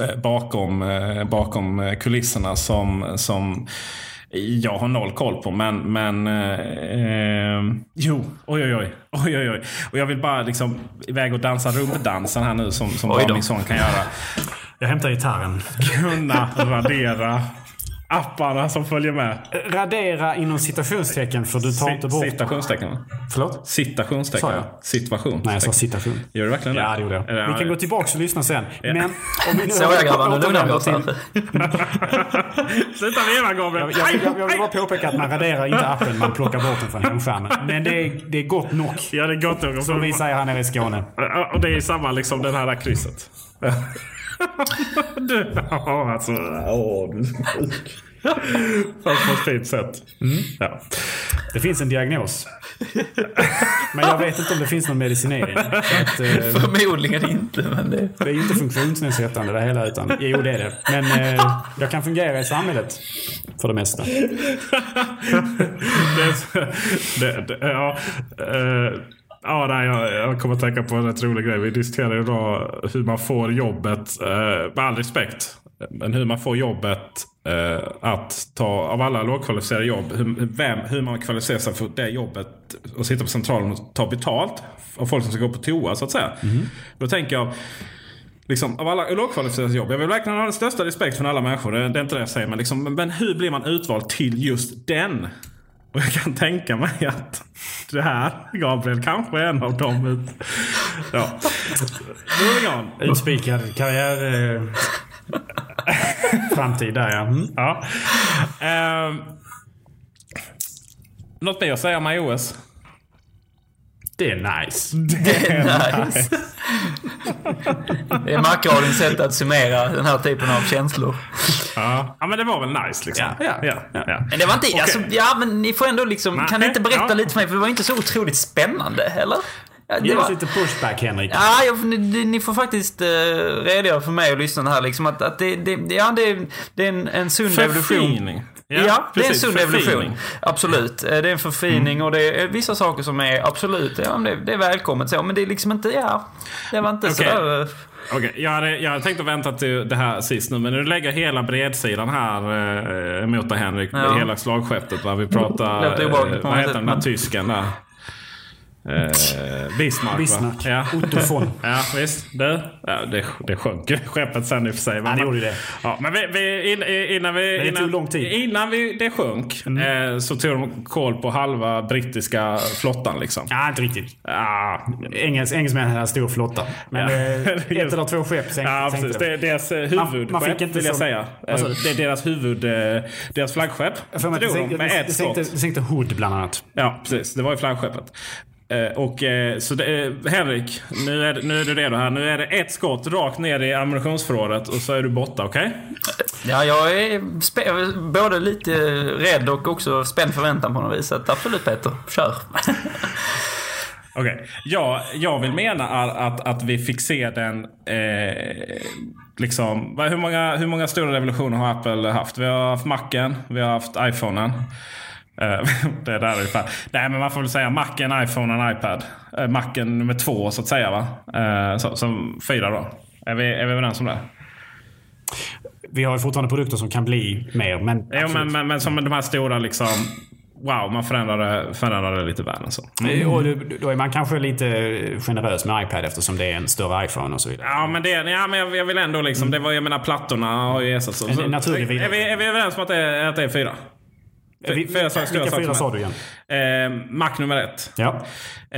eh, bakom, eh, bakom kulisserna som, som jag har noll koll på. Men, men eh, eh, jo, oj oj oj. oj, oj, oj. Och jag vill bara liksom iväg och dansa rumpdansen här nu som, som Oj bara då. min son kan göra. Jag hämtar gitarren. Kunna radera apparna som följer med. Radera inom citationstecken för du tar inte bort... Citationstecken. Förlåt? Citationstecken. Sa jag? Situation. Nej, jag sa citation. Gör du verkligen det? Ja, det gjorde jag. Det- Vi kan gå tillbaka och lyssna sen. Ja. Men om vi nu Så jag grabbar, nu lugnar vi oss här. Sluta veva Gabriel! Jag, jag, jag, jag vill bara påpeka att man raderar inte appen, man plockar bort den från hemskärmen. Men det är, det är gott nog. Ja, det är gott nog. Som vi säger här nere i Skåne. Och det är samma liksom den här där krysset. du, ja, alltså. Åh, du är sjuk. Fast på ett fint sätt. Ja. Det finns en diagnos. Men jag vet inte om det finns någon medicinering. Att, eh, Förmodligen inte, men det... det är ju inte funktionsnedsättande det hela. Utan, jo, det är det. Men eh, jag kan fungera i samhället. För det mesta. det, det, ja, eh, ja, nej, jag, jag kommer att tänka på en rätt rolig grej. Vi diskuterade idag hur man får jobbet, eh, med all respekt, men hur man får jobbet eh, att ta, av alla lågkvalificerade jobb, hur, vem, hur man kvalificerar sig för det jobbet och sitta på centralen och ta betalt av folk som ska gå på toa så att säga. Då tänker jag, Liksom, av alla lågkvalificerade jobb. Jag vill verkligen ha den största respekt från alla människor. Det, det är inte det jag säger. Men, liksom, men hur blir man utvald till just den? Och jag kan tänka mig att det här, Gabriel, kanske är en av dem. Ja. Moving on. Utspikad karriär... Eh, framtid där ja. Mm. Ja. Ehm, något mer att säga om iOS? Det är nice. Det är nice. Det är Macradions sätt att summera den här typen av känslor. Ja, ja men det var väl nice liksom. Ja, ja, ja, ja. Men det var inte... Okej. Alltså, ja, men ni får ändå liksom... Nej, kan ni inte berätta ja. lite för mig? För det var inte så otroligt spännande, eller? Ja, det Ge oss lite pushback Henrik. Ja, jag, ni, ni får faktiskt uh, redogöra för mig och lyssnarna här liksom att, att det, det, ja, det, det är en, en sund evolution. Förfining. Ja, det är en sund evolution. Absolut. Eh, Det är en förfining och det är vissa saker som är absolut, ja, det, det är välkommet så. Men det är liksom inte, ja, det var inte Okej. sådär... eh, Okej, jag, hade, jag hade tänkt att vänta till det här sist nu. Men du lägger hela bredsidan här eh, mot dig Henrik. Ja. Hela slagskeppet. Va? Vi pratar... Eh, vad heter den där tysken där? Eh, Bismarck, Bismarck. Ja. Otto von. ja, visst. Du, ja, det, det sjönk ju skeppet sen i och för sig. Ja, det gjorde det. Ja, men vi, vi, in, innan vi... det innan, tog lång tid. Mm. Innan vi, det sjönk eh, så tog de koll på halva brittiska flottan. Liksom. Ja, inte riktigt. Ja, Engels, engelsmännen hade en stor flotta. Men Ja. eh, ett eller två skepp sänkte, Ja, precis. sänkte Det är deras eh, Man- huvudskepp, man fick inte vill jag som- säga. Vad sa Eh, du? Det är deras huvud... Deras flaggskepp. Jag får mig det Drog de sänkte, med det, ett det, sänkte, skott. det sänkte Hood bland annat. Ja, precis. Det var ju flaggskeppet. Eh, Och, eh, så det, Henrik, nu är, nu är du redo här. Nu är det ett skott rakt ner i ammunitionsförrådet och så är du borta, okej? Ja, jag är både lite rädd och också spänd förväntan på något vis. Så absolut Peter, kör. Okej. Ja, jag vill mena att, att, vi fick se den... Eh, liksom, hur, många, hur många stora revolutioner har Apple haft? Vi har haft Macen, vi har haft iPhonen. Eh, det är där ungefär. Nej, men man får väl säga Macen, iPhonen, iPad. Eh, Macen nummer två så att säga va? Eh, så, så fyra då. Är vi, är vi överens om det? Vi har ju fortfarande produkter som kan bli mer. Men, Jo, men, absolut. men, men som de här stora liksom... Wow, man förändrade, förändrade lite världen så. Eh, Och då- är man kanske lite generös med iPad eftersom det är en större iPhone och så vidare. Ja, men, det, ja, men jag, jag vill ändå liksom... Det var, jag menar, plattorna har ju ersatts. Är, vi, är vi överens om att det är, att det är fyra? Fyra stora vilka fyra sa du igen? Eh, Mac nummer ett. Ja.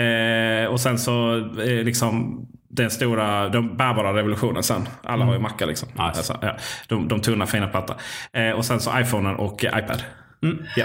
Eh, och sen så eh, liksom den stora, de bärbara revolutionen sen. Alla har ju Macar liksom. Nice. Alltså, ja, de, de tunna fina platta. Eh, och sen så iPhonen och eh, iPad. Ja.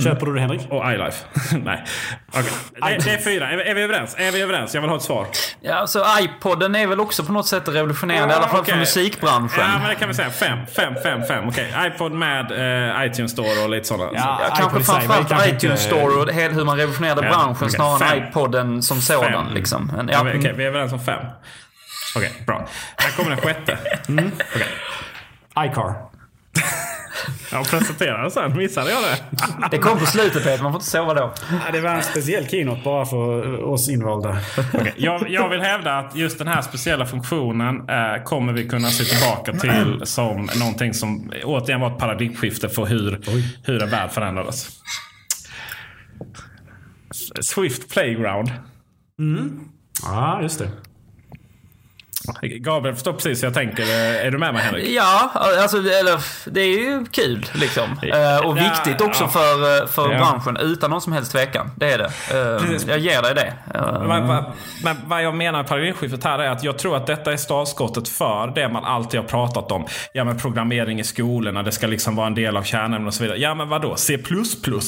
Köper du det Henrik? Och iLife. Nej. Okej. Det, det är fyra. Är, vi- är vi överens? Är vi överens? Jag vill ha ett svar. Ja, alltså iPoden är väl också på något sätt revolutionerande, i alla fall okej. för musikbranschen. Ja, men det kan vi säga. Fem, fem, fem, fem. Okej. iPod med eh, iTunes Store och lite sådana. Ja, Ja, kanske framförallt kanske iTunes inte- Store och hel- hur man revolutionerade Ja, branschen okej. snarare Fem. än iPoden som sådan. Fem. Liksom. Men, Ja, ja, vi, mm. okej, vi är överens om fem. Okej, bra. Här kommer den sjätte. Mm. Okej. iCar. Jag presenterar den sen. Missade jag det? Det kom på slutet Peter, man får inte sova då. Det var en speciell keynote bara för oss invalda. Okej, jag, jag vill hävda att just den här speciella funktionen eh, kommer vi kunna se tillbaka till som någonting som återigen var ett paradigmskifte för hur, hur en värld förändrades. Swift Playground. Ja, just det. Gabriel förstår precis hur jag tänker. Eh, Är du med mig Henrik? Ja, alltså eller, det är ju kul liksom. Eh, och viktigt också ja. för, eh, för Ja. branschen, utan någon som helst tvekan. Det är det. Precis. jag ger dig det. Men, vad- men vad jag menar med paradigmskiftet här är att jag tror att detta är startskottet för det man alltid har pratat om. Ja men programmering i skolorna, det ska liksom vara en del av kärnämnen och så vidare. Ja men vadå? C++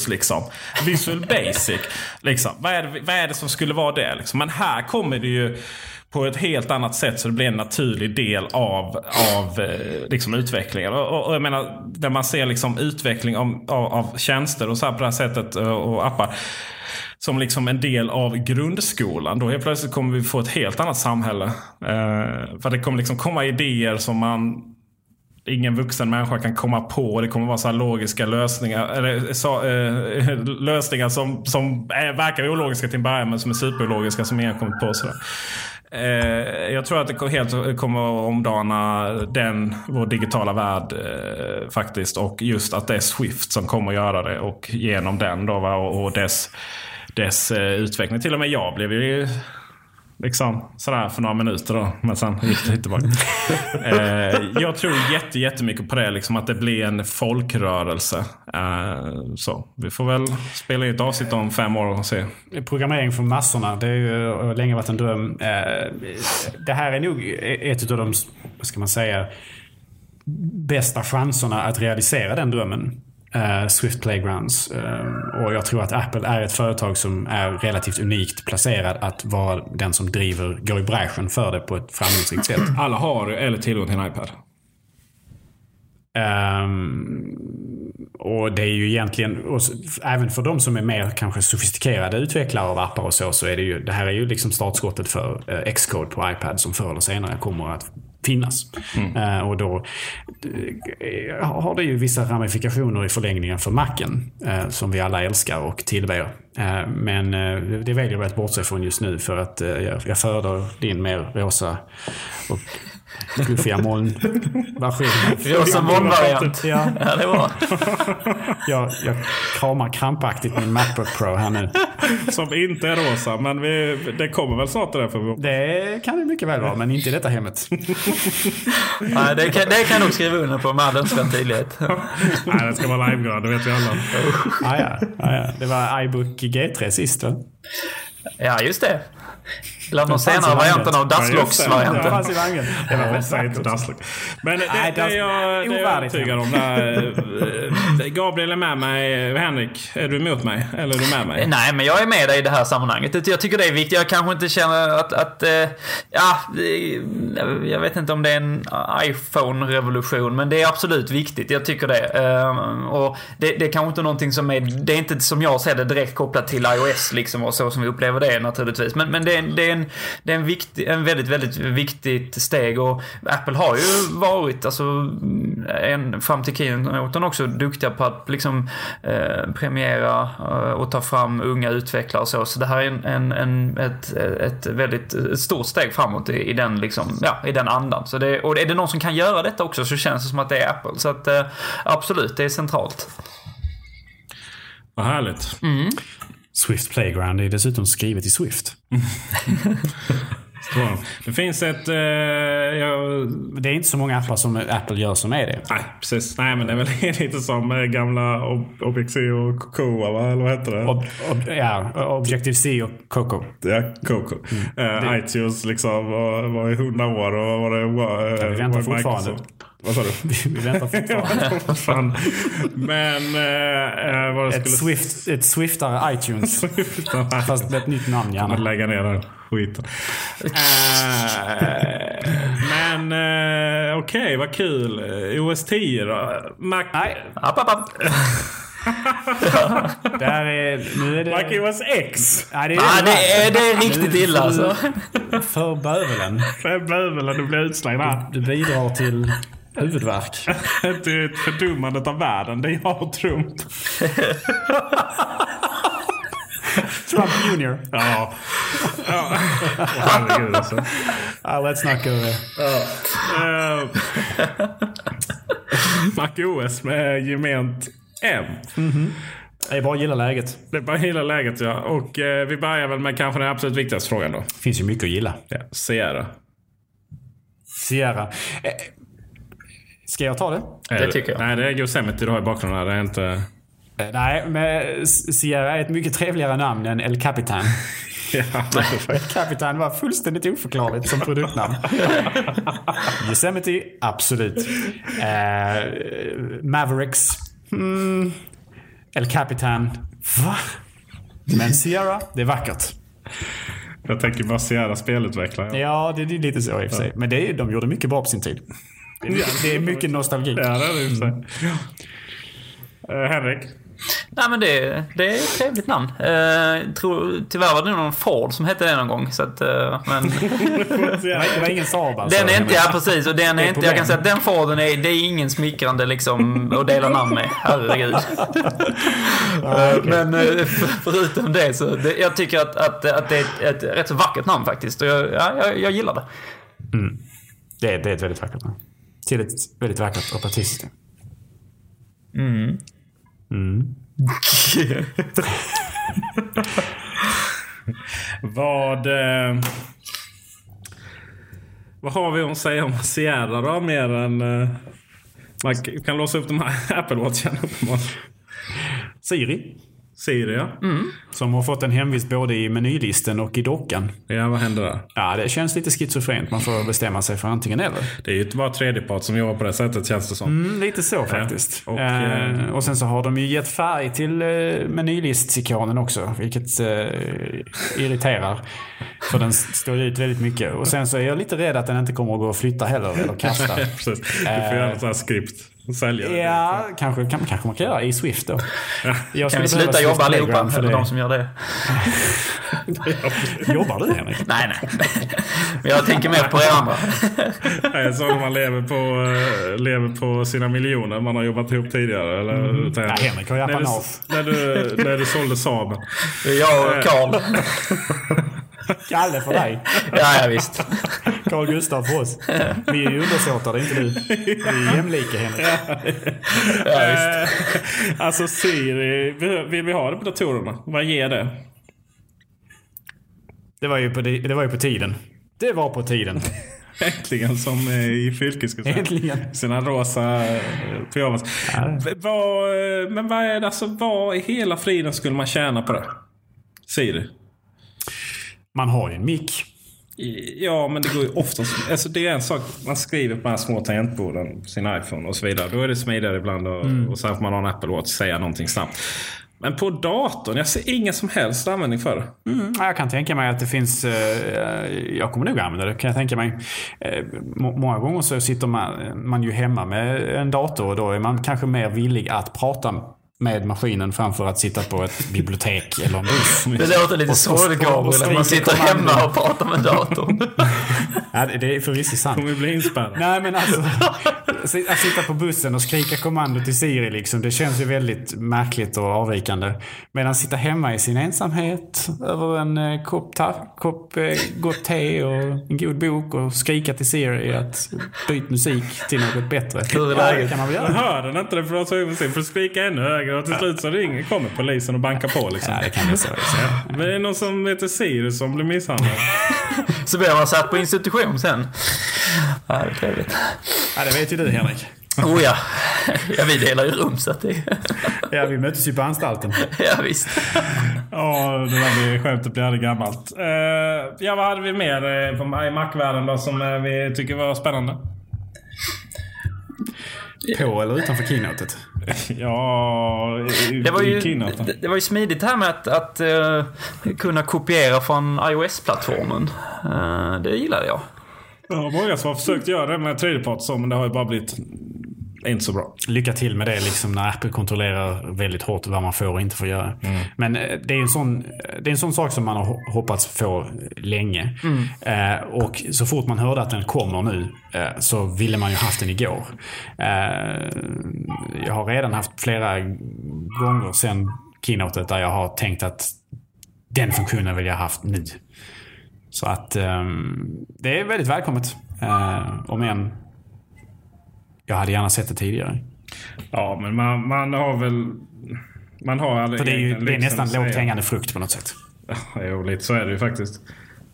liksom? Visual Basic? Liksom. Vad, är det, vad är det som skulle vara det? Liksom? Men här kommer det ju på ett helt annat sätt så det blir en naturlig del av, av eh, liksom utvecklingen. Och, och, och jag menar, när man ser liksom utveckling av, av, av tjänster och så här på det här sättet eh, och appar som liksom en del av grundskolan. Då helt plötsligt kommer vi få ett helt annat samhälle. Eh, för det kommer liksom komma idéer som man ingen vuxen människa kan komma på. Det kommer vara så här logiska lösningar. Eller, så, eh, eh lösningar som, som är, verkar ologiska till en början men som är superologiska som ingen kommit på. Sådär. Eh, jag tror att det helt kommer att omdana den, vår digitala värld eh, faktiskt. Och just att det är Swift som kommer att göra det. Och genom den då va? och, och dess, dess eh, utveckling. Till och med jag blev ju Liksom sådär för några minuter då. Men sen gick det tillbaka. eh, jag tror jätte, jättemycket på det. Liksom, att det blir en folkrörelse. Eh, så. Vi får väl spela in ett avsnitt om fem år och se. Programmering för massorna, det har ju har länge varit en dröm. Eh, Det här är nog ett av de, vad ska man säga, bästa chanserna att realisera den drömmen. Eh, Swift Playgrounds. Eh, och jag tror att Apple är ett företag som är relativt unikt placerad att vara den som driver, går i bräschen för det på ett framgångsrikt sätt. Alla har eller tillgång till en iPad. Ehm, och det är ju egentligen, även för de som är mer kanske sofistikerade utvecklare av appar och så, så är det ju, det här är ju liksom startskottet för eh, Xcode på iPad som förr eller senare kommer att finnas. Eh, och då eh, har det ju vissa ramifikationer i förlängningen för Macen, eh, som vi alla älskar och tillber. Men det väljer jag att bortse från just nu för att jag, jag föredrar din mer rosa och fluffiga molnversionen. Rosa molnvariant. Ja. Ja, det var. Jag, jag kramar krampaktigt min Macbook Pro här nu. Som inte är rosa, men vi, det kommer väl snart det där för vi Det kan det mycket väl vara, men inte i detta hemmet. Nej, det, kan, det kan jag nog skriva under på med all önskvärd tydlighet. Nej, den ska vara livegrön, det vet vi alla. Ah, ja. Ah, ja. Det var iBook G3 sist va? Ja, just det. Eller de senare varianten av Ja, just det. Fanns i vagnen. Det var Ja, inte dasslock. Men det, Nej, det, är jag, det är jag ovärdigt. övertygad om. Där, eh, Gabriel är med mig. Henrik, är du emot mig? Eller är du med mig? Nej, men jag är med dig i det här sammanhanget. Jag tycker det är viktigt. Jag kanske inte känner att... att eh, ja, jag vet inte om det är en iPhone-revolution, men det är absolut viktigt. Jag tycker det. Eh, Och det, det är kanske inte någonting som är... Det är inte som jag ser det direkt kopplat till iOS liksom och så som vi upplever det naturligtvis. Men, men det, är, det, är en, det är en, viktig, en väldigt, väldigt viktigt steg och Apple har ju varit, alltså, en, fram till keynoten också, duktiga på att liksom eh, premiera eh, och ta fram unga utvecklare och så. Så det här är en, en, en, ett, ett väldigt ett stort steg framåt i, i, den, liksom, ja, i den andan. Så det, och är det någon som kan göra detta också så känns det som att det är Apple. Så att eh, absolut, det är centralt. Vad härligt. Swift Playground är dessutom skrivet i Swift. Bra. Det finns ett... Eh, jag, Det är inte så många appar som Apple gör som är det. nej, precis. Nej, men det är väl lite som eh, gamla Ob- Object-C och Cocoa, va? Eller vad heter det? Ob, ob, ja, Objective-C och Coco. Ja, Coco. Mm. Eh, iTunes liksom var, var i hundra år och var det... Var, Ja, vi väntar fortfarande. Vad sa du? Vi väntar fortfarande. Men... Eh, eh, vad Ett, skulle Swift, ett Swiftare iTunes. Fast med ett nytt namn gärna. lägga ner den skiten. Eh, men eh, okej, vad kul. OS 10 då? Mac, Nej, App, app, app. det här är... Nu är det... Mac OS X. Nej, det är, Ah, det, är, det är riktigt illa alltså. För bövelen. Fem bövelen, du blir utslagen här. Du bidrar till huvudvärk. Det är ett fördummandet av världen. Det är jag och Trump. Trump Junior. Ja. ja. Åh, Herregud alltså. Ah, let's not go there. Uh, Mac OS med gement M. Det är bara att gilla läget. Det är bara hela läget ja. Och eh, vi börjar väl med kanske den absolut viktigaste frågan då. Det finns ju mycket att gilla. Ja, Sierra. Sierra. Eh, Ska jag ta det? Det tycker jag. Nej, det är Yosemite du har i bakgrunden. Det är inte... Eh, Nej, men Sierra är ett mycket trevligare namn än El Capitan. Ja, El Capitan var fullständigt oförklarligt som produktnamn. Yosemite, absolut. Eh, Mavericks, mm. El Capitan, va? Men Sierra, det är vackert. Jag tänker bara Sierra spelutvecklare. Ja, det är lite så i och för sig. Men det är, de gjorde mycket bra på sin tid. Det är mycket, det är mycket nostalgi. Ja, det är det i och för sig. Eh, Henrik? Nej men det, det är ett trevligt namn. Eh, tror, tyvärr var det någon Ford som hette det någon gång. Så att, eh, men Det var, det ingen Saab alltså. den är inte, ja precis. Och den Det är är inte, jag kan säga att den Forden är, det är ingen smickrande liksom att dela namn med. Herregud. Eh, Men eh, för, förutom det så, det, jag tycker att, att, att det är ett, ett rätt så vackert namn faktiskt. Och jag, ja, jag, jag gillar det. Det, är- det är ett väldigt vackert namn. Till ett väldigt vackert operativsystem. Mm. Vad... Eh, vad har vi att säga om Sierra då? Mer än... Eh, man kan låsa upp de här Apple Watchen uppenbarligen. Siri. Siri ja. Som har fått en hemvist både i menylisten och i dockan. Ja, vad händer där? Ja, det känns lite schizofrent. Man får bestämma sig för antingen eller. Det är ju bara tredjepart som jobbar på det sättet känns det som. Mm, lite så faktiskt. Och, Och, eh, och sen så har de ju gett färg till eh, menylistikonen också. Vilket eh, irriterar. För den står ut väldigt mycket. Och sen så är jag lite rädd att den inte kommer att gå att flytta heller. Eller kasta. Precis. Du får göra ett sånt här skript. Sälja. Ja, kanske, kan, kanske man kan göra i Swift då. Jag Kan vi sluta jobba allihopa? För de som gör det. Jobbar du Henrik? Nej, nej. Men jag tänker mer på er andra. Nej, så man lever på, eh, lever på sina miljoner man har jobbat ihop tidigare. Eller, mm. Nej, Henrik har ju när, du, apanage. när, du, när du sålde Saaben. Det är jag och Karl. Kalle för dig. Ja, ja visst. Carl Gustav för oss. Vi är ju undersåtar, det är inte du. Vi är jämlika Henrik. Eh, alltså Siri, vill vi ha det på datorerna? Vad ger det? Det var ju på, det var ju på tiden. Det var på tiden. Äntligen som eh, i Fylke ska säga. Äntligen. Sina rosa eh, pyjamas. Vad, men vad är det, alltså, vad i hela friden skulle man tjäna på det? Siri? Man har ju en mick. Ja, men det går ju oftast... Alltså det är en sak. Man skriver på de här små tangentborden på sin iPhone och så vidare. Då är det smidigare ibland och, Mm. och sen får man ha en Apple Watch säga någonting snabbt. Men på datorn, jag ser ingen som helst användning för det. Mm, ja, jag kan tänka mig att det finns... eh, jag kommer nog använda det, kan jag tänka mig. Eh, må- många gånger så sitter man, man ju hemma med en dator och då är man kanske mer villig att prata med maskinen framför att sitta på ett bibliotek eller en buss. Det låter lite sorgligt Gabriel, att man sitter hemma och pratar med datorn. Ja, det- är förvisso sant. Kommer bli inspärrad. Nej men alltså, att sitta på bussen och skrika kommando till Siri liksom, det känns ju väldigt märkligt och avvikande. Medan sitta hemma i sin ensamhet över en eh, kopp, ta- kopp eh, gott te och en god bok och skrika till Siri att byt musik till något bättre. Hur är läget? kan man väl Jag göra. hör den inte, får jag ta över sig. För att skrika ännu högre och till slut så ringer, kommer polisen och bankar på liksom. Ja, det kan bli så. Men det är någon som heter Siri som blir misshandlad. Så blir man satt på institution sen. Ja, det är trevligt. Ja, det vet ju du Henrik. Oh ja. ja, vi delar ju rum så att det... Ja, vi möttes ju på anstalten. Ja, visst. Ja, det där blir skämtet blir aldrig gammalt. Uh, ja, vad hade vi mer eh, i Mac-världen då som eh, vi tycker var spännande? På eller utanför keynotet? Ja, i, Det var ju, i keynoten. det, det var ju smidigt här med att, att eh, kunna kopiera från iOS-plattformen. Eh, det gillade jag. Det var många som har försökt göra det med tredjepart så, men det har ju bara blivit inte så bra. Lycka till med det liksom när Apple kontrollerar väldigt hårt vad man får och inte får göra. Men eh, det är, en sån, det är en sån sak som man har ho- hoppats få länge. Eh, och så fort man hörde att den kommer nu eh, så ville man ju haft den igår. Eh, jag har redan haft flera gånger sen keynotet där jag har tänkt att den funktionen vill jag haft nu. Så att ehm, det är väldigt välkommet. Eh, om än jag hade gärna sett det tidigare. Ja, men man, man har väl... Man har aldrig För det är, ju, det är nästan lågt hängande frukt på något sätt. Ja, Jo, lite så är det ju faktiskt.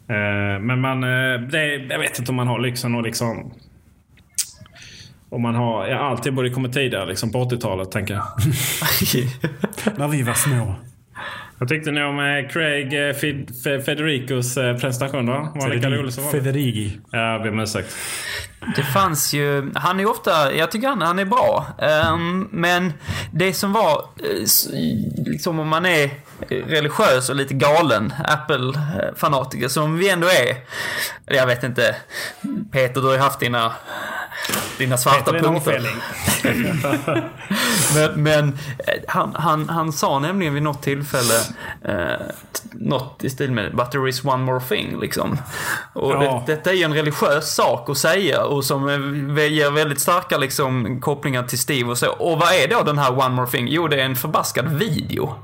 Eh, Men man... eh, Det, jag vet inte om man har lyxen och liksom... Om man har... Ja, alltid borde kommit tidigare liksom på 80-talet tänker jag. När vi var små. Vad tyckte ni om eh, Craig Fed- Fe- Federicos presentation då? Var vanligt? Federigi. Ja, jag ber om ursäkt. Det fanns ju, han är ofta, jag tycker han, han är bra. Ehm, men det som var, eh, liksom om man är religiös och lite galen Apple-fanatiker, som vi ändå är. Jag vet inte, Peter du har ju haft dina, dina svarta Peter är punkter. men men eh, han, han, han sa nämligen vid något tillfälle eh, något i stil med “But there is one more thing” liksom. Och Ja. det, detta är ju en religiös sak att säga och som ger väldigt starka liksom, kopplingar till Steve och så. Och vad är då den här “one more thing”? Jo, det är en förbaskad video.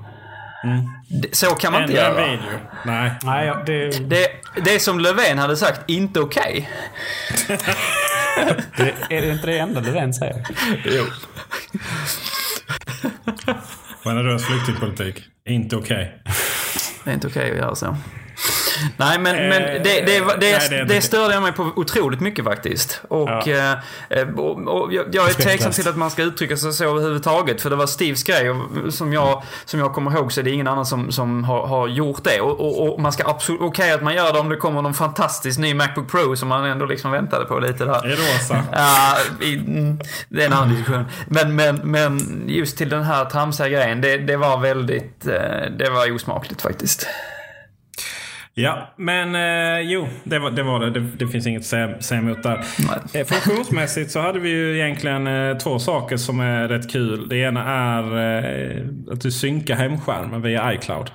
Det- Så kan man inte en göra. video. Nej. Nej, ja, det, Det, det är som Löfven hade sagt, inte okej. det, är det inte det enda Löfven säger? Jo. Generös flyktingpolitik. Inte okej. Det är inte okej att göra så. Nej, men, men det, Eh, det, det, nej, det det, störde jag mig på otroligt mycket faktiskt. Och, eh, och, och jag, jag är tveksam till att man ska uttrycka sig så överhuvudtaget. För det var Steves grej och som jag, som jag kommer ihåg så är det ingen annan som, som har, har gjort det. Och, och, och man ska absolut, okej att man gör det om det kommer någon fantastisk ny Macbook Pro som man ändå liksom väntade på lite där. I rosa. Ja, i- mm, det är en annan diskussion. Men, men, men just till den här tramsiga grejen, det, det var väldigt, eh, det var osmakligt faktiskt. Ja, men eh, jo, det var det. Var det. det. Det finns inget att säga, säga emot där. Eh, funktionsmässigt så hade vi ju egentligen eh, två saker som är rätt kul. Det ena är eh, att du synkar hemskärmen via iCloud.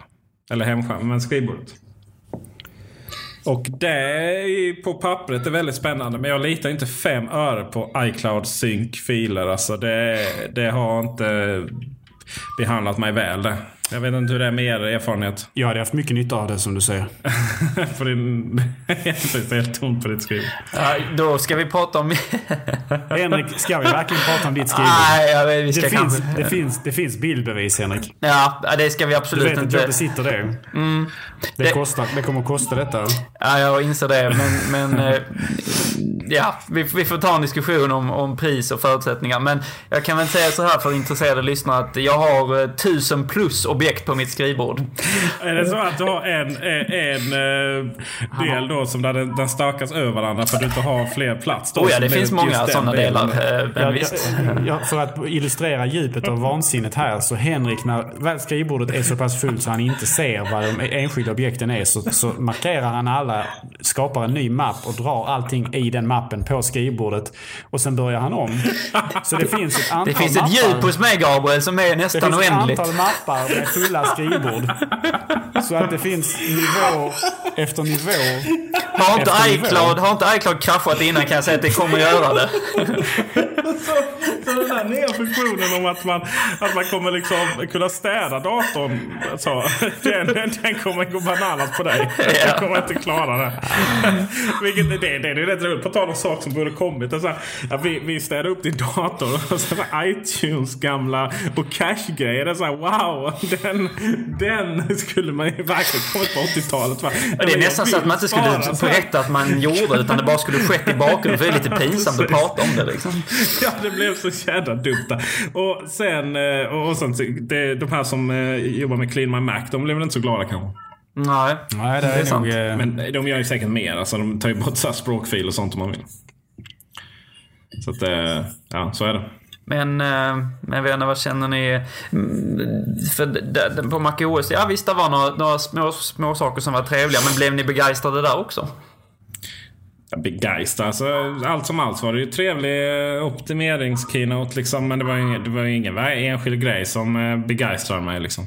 Eller hemskärmen, men skrivbordet. Och det är ju på pappret är väldigt spännande. Men jag litar inte fem öre på iCloud sync-filer. Alltså det, det har inte behandlat mig väl det. Jag vet inte hur det är med er erfarenhet. Jag hade haft mycket nytta av det som du säger. För din... det är helt tomt på ditt skriv. Ja, då ska vi prata om... Henrik, ska vi verkligen prata om ditt skrivbord? Nej, jag vet, vi ska det, finns, kanske... det, finns, det finns bildbevis, Henrik. Ja, det ska vi Du absolut vet att inte... jag besitter det. Mm. Det, Det- kostar, det kommer att kosta detta. Ja, jag inser det. Men, men eh, ja, vi, vi får ta en diskussion om, om pris och förutsättningar. Men jag kan väl säga så här för intresserade lyssnare att jag har eh, tusen plus objekt på mitt skrivbord. Är det så att du har en, en, en eh, del då som där den, den stakas över varandra för att du inte har fler plats? Då, Oh ja, det finns många sådana delen. delar. eh, Men Ja, visst. ja, ja, för att illustrera djupet av vansinnet här så Henrik, när väl skrivbordet är så pass fullt så han inte ser vad de enskilda objekten är så, så markerar han alla, skapar en ny mapp och drar allting i den mappen på skrivbordet. Och sen börjar han om. Så det finns ett antal Det finns ett mappar. djup hos mig Gabriel som är Det nästan finns ett oändligt. antal mappar med fulla skrivbord. Så att det finns nivå efter nivå. Har inte, efter nivå. iCloud, har inte iCloud kraschat innan kan jag säga att det kommer göra det. Så den där nya funktionen om att man, att man kommer liksom kunna städa datorn. Så, den, den, kommer gå bananas på dig. Den kommer inte klara det. Vilket, det, det, det är rätt roligt. På tal om saker som borde kommit. Det är Så här, ja, vi, vi städar upp din dator. Och så här, iTunes gamla och cache-grejer. Det är så här, wow. Den, den skulle man ju verkligen kommit på 80-talet. va? Och det är nästan så att man inte skulle Spara så här. berätta att man gjorde utan det bara skulle skett i bakgrunden. För det är lite pinsamt att prata om det liksom. Ja, det blev så jävla dumt där. Och sen, eh, och sen det, de här som eh, jobbar med Clean My Mac, de blev väl inte så glada kanske. Nej, Nej, det är, sant. nog... eh, Men de gör ju säkert mer. Alltså, de tar ju bort så språkfil och sånt om man vill. Så att, eh, ja, så är det. Men, eh, men inte, vad känner ni? Mm, För d- d- på MacOS, ja visst det var några, några små, små saker som var trevliga. Men blev ni begeistrade där också? Begeistrad. Alltså, allt som allt var det ju trevlig eh, optimerings-keynote liksom. Men det var ju ingen, det var ju ingen enskild grej som eh, begeistrade mig liksom.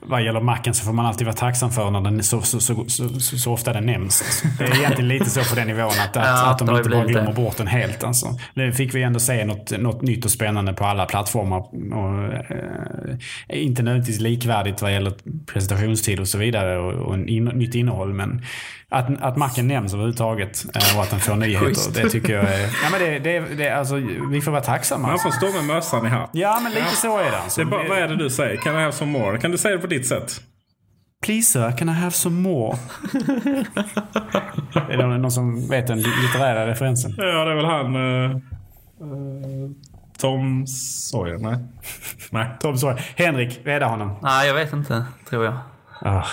Vad gäller macken så får man alltid vara tacksam för när den så, så, så, så, så, ofta den nämns. Det är egentligen lite så på den nivån att, att, Ja, att de inte bara glömmer det. bort den helt. Alltså. Nu fick vi ändå se något, något nytt och spännande på alla plattformar. Och, eh, inte nödvändigtvis likvärdigt vad gäller presentationstid och så vidare och, och in, nytt innehåll. Men att, att macken nämns överhuvudtaget eh, och att den får nyheter, det tycker jag är... Ja, men det, det, det, alltså, vi får vara tacksamma. Man får stå med mössan i hatt. Ja, men lite så är det. Alltså. Det är bara, vad är det du säger? Can I have some more? Kan du säga det på ditt sätt? Please sir, can I have some more? är det någon som vet den litterära referensen? Ja, det är väl han... eh, Tom Sawyer? Nej. Nej. Tom Sawyer. Henrik, rädda honom. Nej, jag vet inte, tror jag. Ah,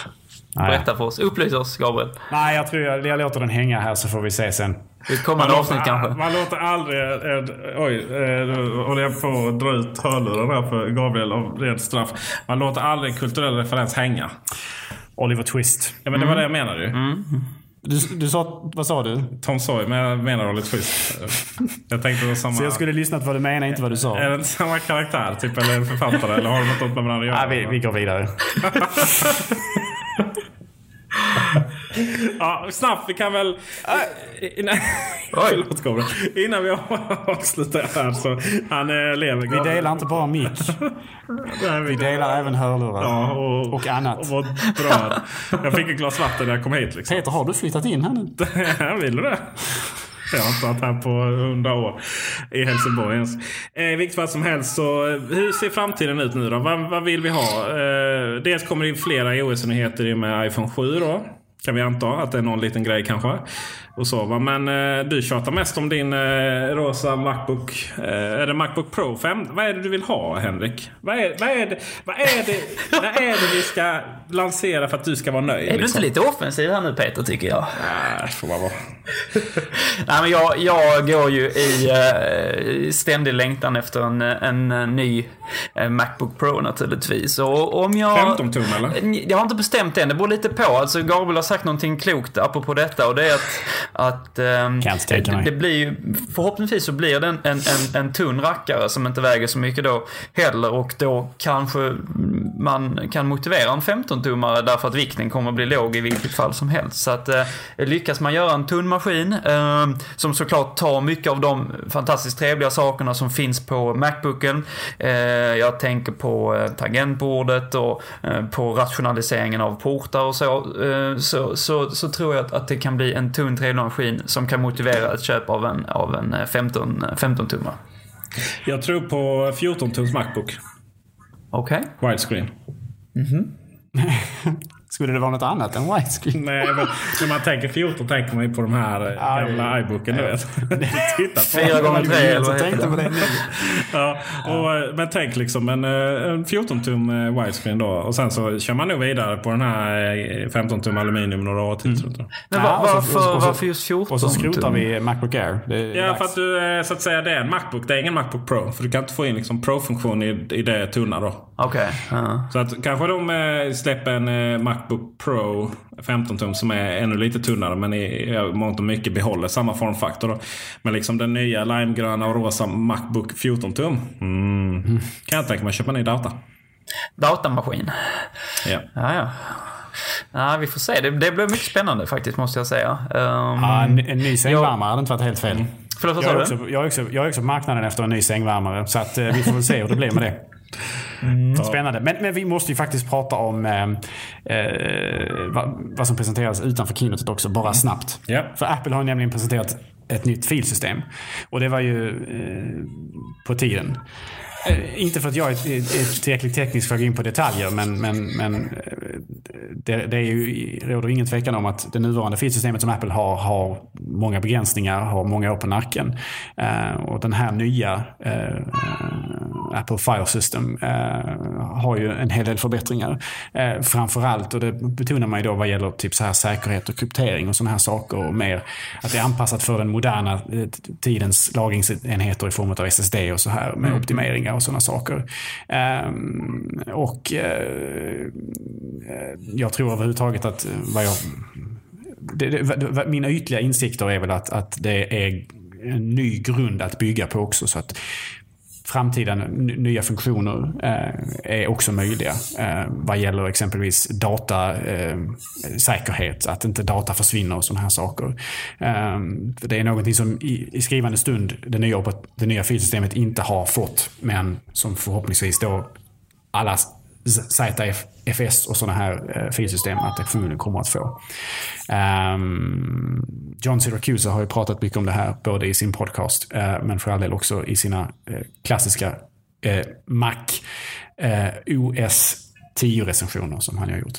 nej. Berätta för oss. Upplys oss, Gabriel. nej, jag tror jag, jag låter den hänga här så får vi se sen. I ett kommande avsnitt kanske. Man låter aldrig... En, oj, eh, nu håller jag på att dra ut hörluren här för Gabriel av rent straff. Man låter aldrig kulturell referens hänga. Oliver Twist. Ja, men det var det jag menade ju. Du, du sa, vad sa du? Tom Sawyer, men jag menar Oliver Twist. Jag tänkte det var samma... Så jag skulle lyssnat vad du menar, inte vad du sa. Är det inte samma karaktär, typ, eller en författare? eller har de något med varandra att göra? Nej, vi, vi går vidare. Ja, snabbt. Vi kan väl... Innan, Förlåt, Gabriel. Innan vi avslutar här så... Han eh, lever. Vi delar inte bara mick. Nej, Vi delar även hörlurar. Ja, och, Och annat. Och vårt bröd. Jag fick ett glas vatten när jag kom hit. Liksom. Peter, har du flyttat in här nu? Vill du det? Jag har inte varit här på hundra år i Helsingborg ens. Eh, I vilket fall som helst så, eh, hur ser framtiden ut nu då? Vad, vad vill vi ha? Eh, dels kommer det in flera iOS-nyheter i och med iPhone 7 då. Kan vi anta att det är någon liten grej kanske. Och så, va? Men eh, du tjatar mest om din eh, rosa Macbook. Eh, är det Macbook Pro 5? Vad är det du vill ha Henrik? Vad är, vad är, det, vad är, det, vad är det vi ska lansera för att du ska vara nöjd? Är du liksom? inte lite offensiv här nu Peter, tycker jag? Nej, får man vara. Nej, men jag, jag går ju i uh, ständig längtan efter en, en, eh, ny eh, Macbook Pro naturligtvis. Och om jag... 15 tum eller? Jag har inte bestämt än, det beror lite på. Alltså Gabriel har sagt någonting klokt apropå detta och det är att, att tänka det, det blir ju, förhoppningsvis så blir det en, en, en, en tunn rackare som inte väger så mycket då heller och då kanske man kan motivera en 15-tummare därför att vikten kommer att bli låg i vilket fall som helst. Så att eh, lyckas man göra en tunn maskin eh, som såklart tar mycket av de fantastiskt trevliga sakerna som finns på Macbooken. Eh, jag tänker på eh, tangentbordet och eh, på rationaliseringen av portar och så. Eh, så, så, så tror jag att, att det kan bli en tunn trevlig maskin som kan motivera ett köp av en, av en eh, 15, 15-tummare. Jag tror på 14-tums Macbook. Okej. Widescreen. Skulle det vara något annat än widescreen? Nej, men när man tänker 14 tänker man ju på de här eh, Aj. gamla iBooken, du vet. Titta på Fyra gånger tre, eller vad heter det? Ja, och, eh, men tänk liksom en, eh, en 14-tum eh, widescreen då. Och sen så kör man nog vidare på den här eh, 15-tum aluminium några år till. jag. Men var, varför, och så- och så- varför just 14? Och så skrotar vi Macbook Air. Det är Ja, dags. för att du så att säga det är en Macbook. Det är ingen Macbook Pro. För du kan inte få in liksom Pro-funktion i, i det tunna då. Okej. ja. Så att kanske de eh, släpper en eh, Macbook Pro 15 tum som är ännu lite tunnare men i mångt och mycket behåller samma formfaktor. Då. Men liksom den nya limegröna och rosa Macbook 14 tum. Mm. Kan jag tänka mig att köpa en ny data. Datamaskin. Ja. Ja, ja. Ja, vi får se. Det, det blir mycket spännande faktiskt, måste jag säga. Um, Ja, en, en ny sängvärmare hade inte varit helt fel. Förlåt, vad Jag är, sa också, du? jag, är också, jag är också på marknaden efter en ny sängvärmare. Så att, eh, vi får väl se hur det blir med det. Spännande. Men, men vi måste ju faktiskt prata om eh, eh, vad, vad som presenteras utanför keynotet också, bara snabbt. Ja. För Apple har nämligen presenterat ett nytt filsystem. Och det var ju eh, på tiden. Eh, inte för att jag är, är, är tillräckligt teknisk för att gå in på detaljer, men, men, men eh, det, det är ju, råder ingen tvekan om att det nuvarande filsystemet som Apple har, har många begränsningar, har många år på nacken. Eh, och den här nya eh, Apple File System eh, har ju en hel del förbättringar. Eh, framförallt, och det betonar man ju då vad gäller typ så här säkerhet och kryptering och sådana här saker. Och mer att det är anpassat för den moderna eh, tidens lagringsenheter i form av SSD och så här med optimeringar och sådana saker. Ehm, och eh, jag tror överhuvudtaget att vad jag det, det, mina ytliga insikter är väl att, att det är en ny grund att bygga på också. Så att framtida nya funktioner eh, är också möjliga. Eh, vad gäller exempelvis datasäkerhet, eh, att inte data försvinner och sådana här saker. Eh, för det är någonting som i, i skrivande stund det nya, det nya filsystemet inte har fått, men som förhoppningsvis då alla ZFS och sådana här eh, filsystem att det förmodligen kommer att få. Ehm, John Syracuse har ju pratat mycket om det här, både i sin podcast, eh, men för all del också i sina eh, klassiska eh, Mac OS 10-recensioner som han har gjort.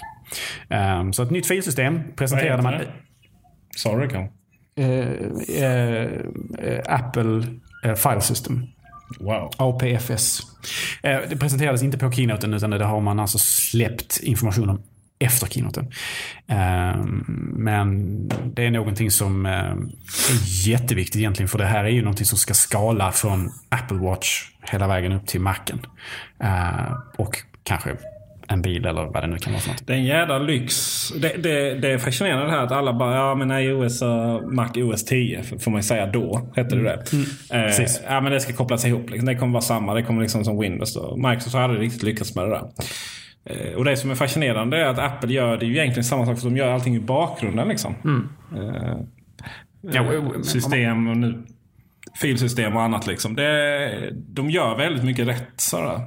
Ehm, så ett nytt filsystem presenterade man... Sorry, kan. Eh, eh, eh, Apple File System. Wow. APFS. Eh, det presenterades inte på keynoten utan det har man alltså släppt information om efter keynoten. Ehm, men det är någonting som eh, är jätteviktigt egentligen för det här är ju någonting som ska skala från Apple Watch hela vägen upp till Macen. Eh, och kanske en bil eller vad det nu kan vara för något. Det är en jävla lyx. Det, det, det är fascinerande det här att alla bara, ja men iOS och Mac OS 10 f- får man ju säga då. Hette det det? Eh, precis. ja men det ska kopplas ihop. Liksom. Det kommer vara samma. Det kommer liksom som Windows. Då. Microsoft har aldrig riktigt lyckats med det där. Eh, och det som är fascinerande är att Apple gör det ju egentligen samma sak. För de gör allting i bakgrunden liksom. Eh, Ja, och- system och nu filsystem och annat liksom. Det, de gör väldigt mycket rätt. Sådär.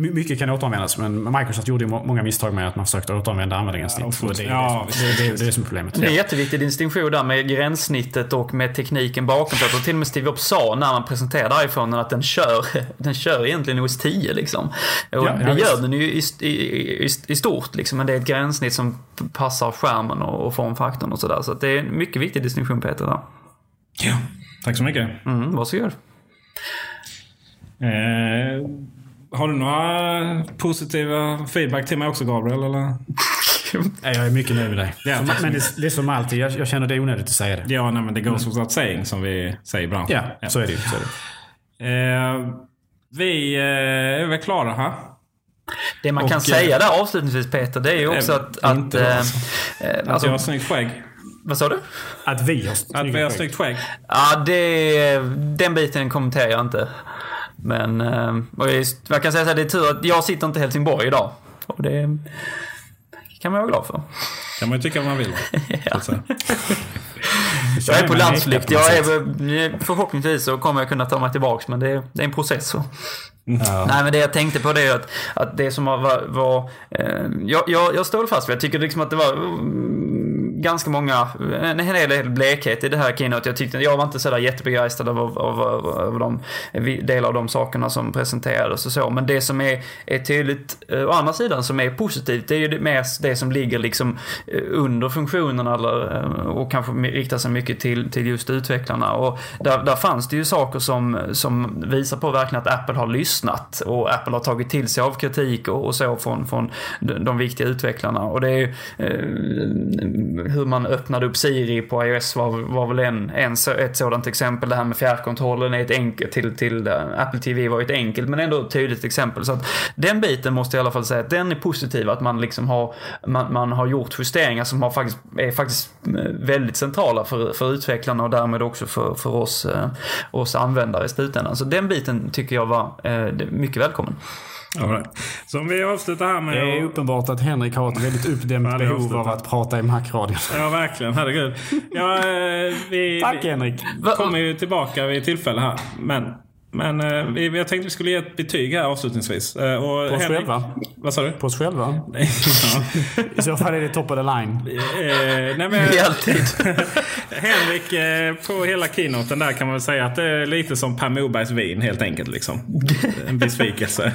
My- Mycket kan återanvändas men Microsoft gjorde ju må- många misstag med att man försökte återanvända användarsnitt. Ja, det, är ja, det, det, det, är det som är problemet. Det är en jätteviktig distinktion där med gränssnittet och med tekniken bakom. Tror till och med Steve Jobs sa när man presenterade iPhonen att den kör, den kör egentligen OS 10 liksom. Och Ja, ja, det visst. gör den ju i, i, i, i stort liksom. Men det är ett gränssnitt som passar skärmen och, och formfaktorn och sådär. Så att det är en mycket viktig distinktion Peter där. Ja. Tack så mycket. Mm, varsågod. Eh, har du några positiva feedback till mig också Gabriel? Eller? Ja, Jag är mycket nöjd med dig. Ja, Som- men det, det är som alltid, jag, jag känner det är onödigt att säga det. Ja, nej, men det goes without saying som vi säger i branschen. Ja, så är det ju. Eh, vi eh, är väl klara här. Det man Och, kan eh, säga där avslutningsvis Peter, det är ju också eh, att... att, inte eh, alltså. Att jag har snyggt skägg. vad sa du? Att vi har Att vi har skägg. snyggt skägg. Ja, det, den biten kommenterar jag inte. Men eh, och jag kan säga så här, det är tur att jag sitter inte i Helsingborg idag. Och det kan man vara glad för. kan man ju tycka vad man vill. säga. Jag är på landsflykt. Jag är, förhoppningsvis så kommer jag kunna ta mig tillbaks men det, är- det är en process. Så. Nej men det jag tänkte på det är att, att det som var... var, eh, jag, jag, jag står fast vid, jag tycker liksom att det var ganska många, en hel del blekhet i det här keynote. Jag tyckte, jag var inte sådär jättebegeistrad av, av, av, av de delar av de sakerna som presenterades och så. Men det som är, är tydligt, eh, å andra sidan, som är positivt, det är ju det, mer det som ligger liksom eh, under funktionerna eller, eh, och kanske riktar sig mycket till, till just utvecklarna. Och där, där fanns det ju saker som, som visar på verkligen att Apple har lyssnat och Apple har tagit till sig av kritik och, och så från, från de, viktiga utvecklarna. Och det är ju hur man öppnade upp Siri på iOS var, var väl en, en, ett sådant exempel. Det här med fjärrkontrollen är ett enkelt till, till. Apple TV var ju ett enkelt men ändå ett tydligt exempel. Så att den biten måste jag i alla fall säga att den är positiv. Att man liksom har, man, man har gjort justeringar som har faktiskt, är faktiskt eh, väldigt centrala för, för utvecklarna och därmed också för, för oss, eh, oss användare i slutändan. Så den biten tycker jag var eh, mycket välkommen. Right. Så om vi avslutar här med... Det är uppenbart att Henrik har ett väldigt uppdämt Ja, behov av att prata i Macradion. Ja, verkligen. Herregud. Ja, eh, vi, Tack vi Henrik. kommer ju tillbaka vid tillfälle här. Men, men eh, vi, jag tänkte vi skulle ge ett betyg här avslutningsvis. Eh, Och På oss Henrik- själva? Vad sa du? På oss själva? I så fall är det top of the line. Eh, nej men, alltid. Henrik, eh, på hela keynoten där kan man väl säga att det är lite som Per Morbergs vin helt enkelt. Liksom. En besvikelse.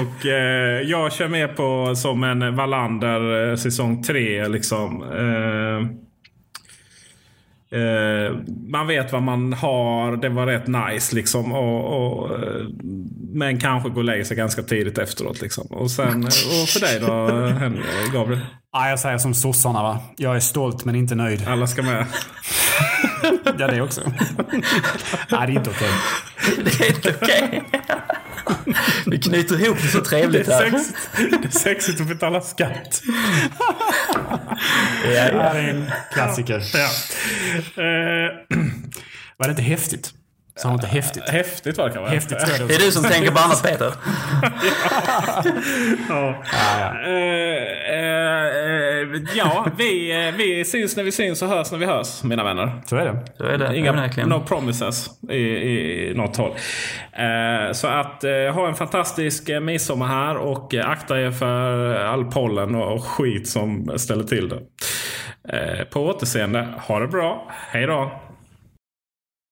och eh, jag kör med på som en Wallander eh, säsong 3 liksom. Eh, eh, man vet vad man har. Det var rätt nice liksom. Och, och, eh, men kanske gå och lägga sig ganska tidigt efteråt. Liksom. Och, sen, och för dig då, Gabriel? Ja, jag säger som sossarna va. Jag är stolt men inte nöjd. Alla ska med. Ja, det också. Nej, det är inte okej. Det är inte okej. Vi knyter ihop det så trevligt Det är här. sexigt, det är sexigt att betala skatt. Ja, Det är en klassiker. Ja. Eh, Var det inte häftigt? Sa han inte häftigt? häftigt var det kanske. Häftigt tror jag det Det är du som tänker på annat Peter. Ja. Eh, eh, eh, ja, vi, eh, vi syns när vi syns och hörs när vi hörs, mina vänner. Så är det. Så är det. Inga, verkligen. no promises i, i, i något håll. Så att ha en fantastisk midsommar här och akta er för all pollen och, och skit som ställer till det. På återseende. Ha det bra. Hej då.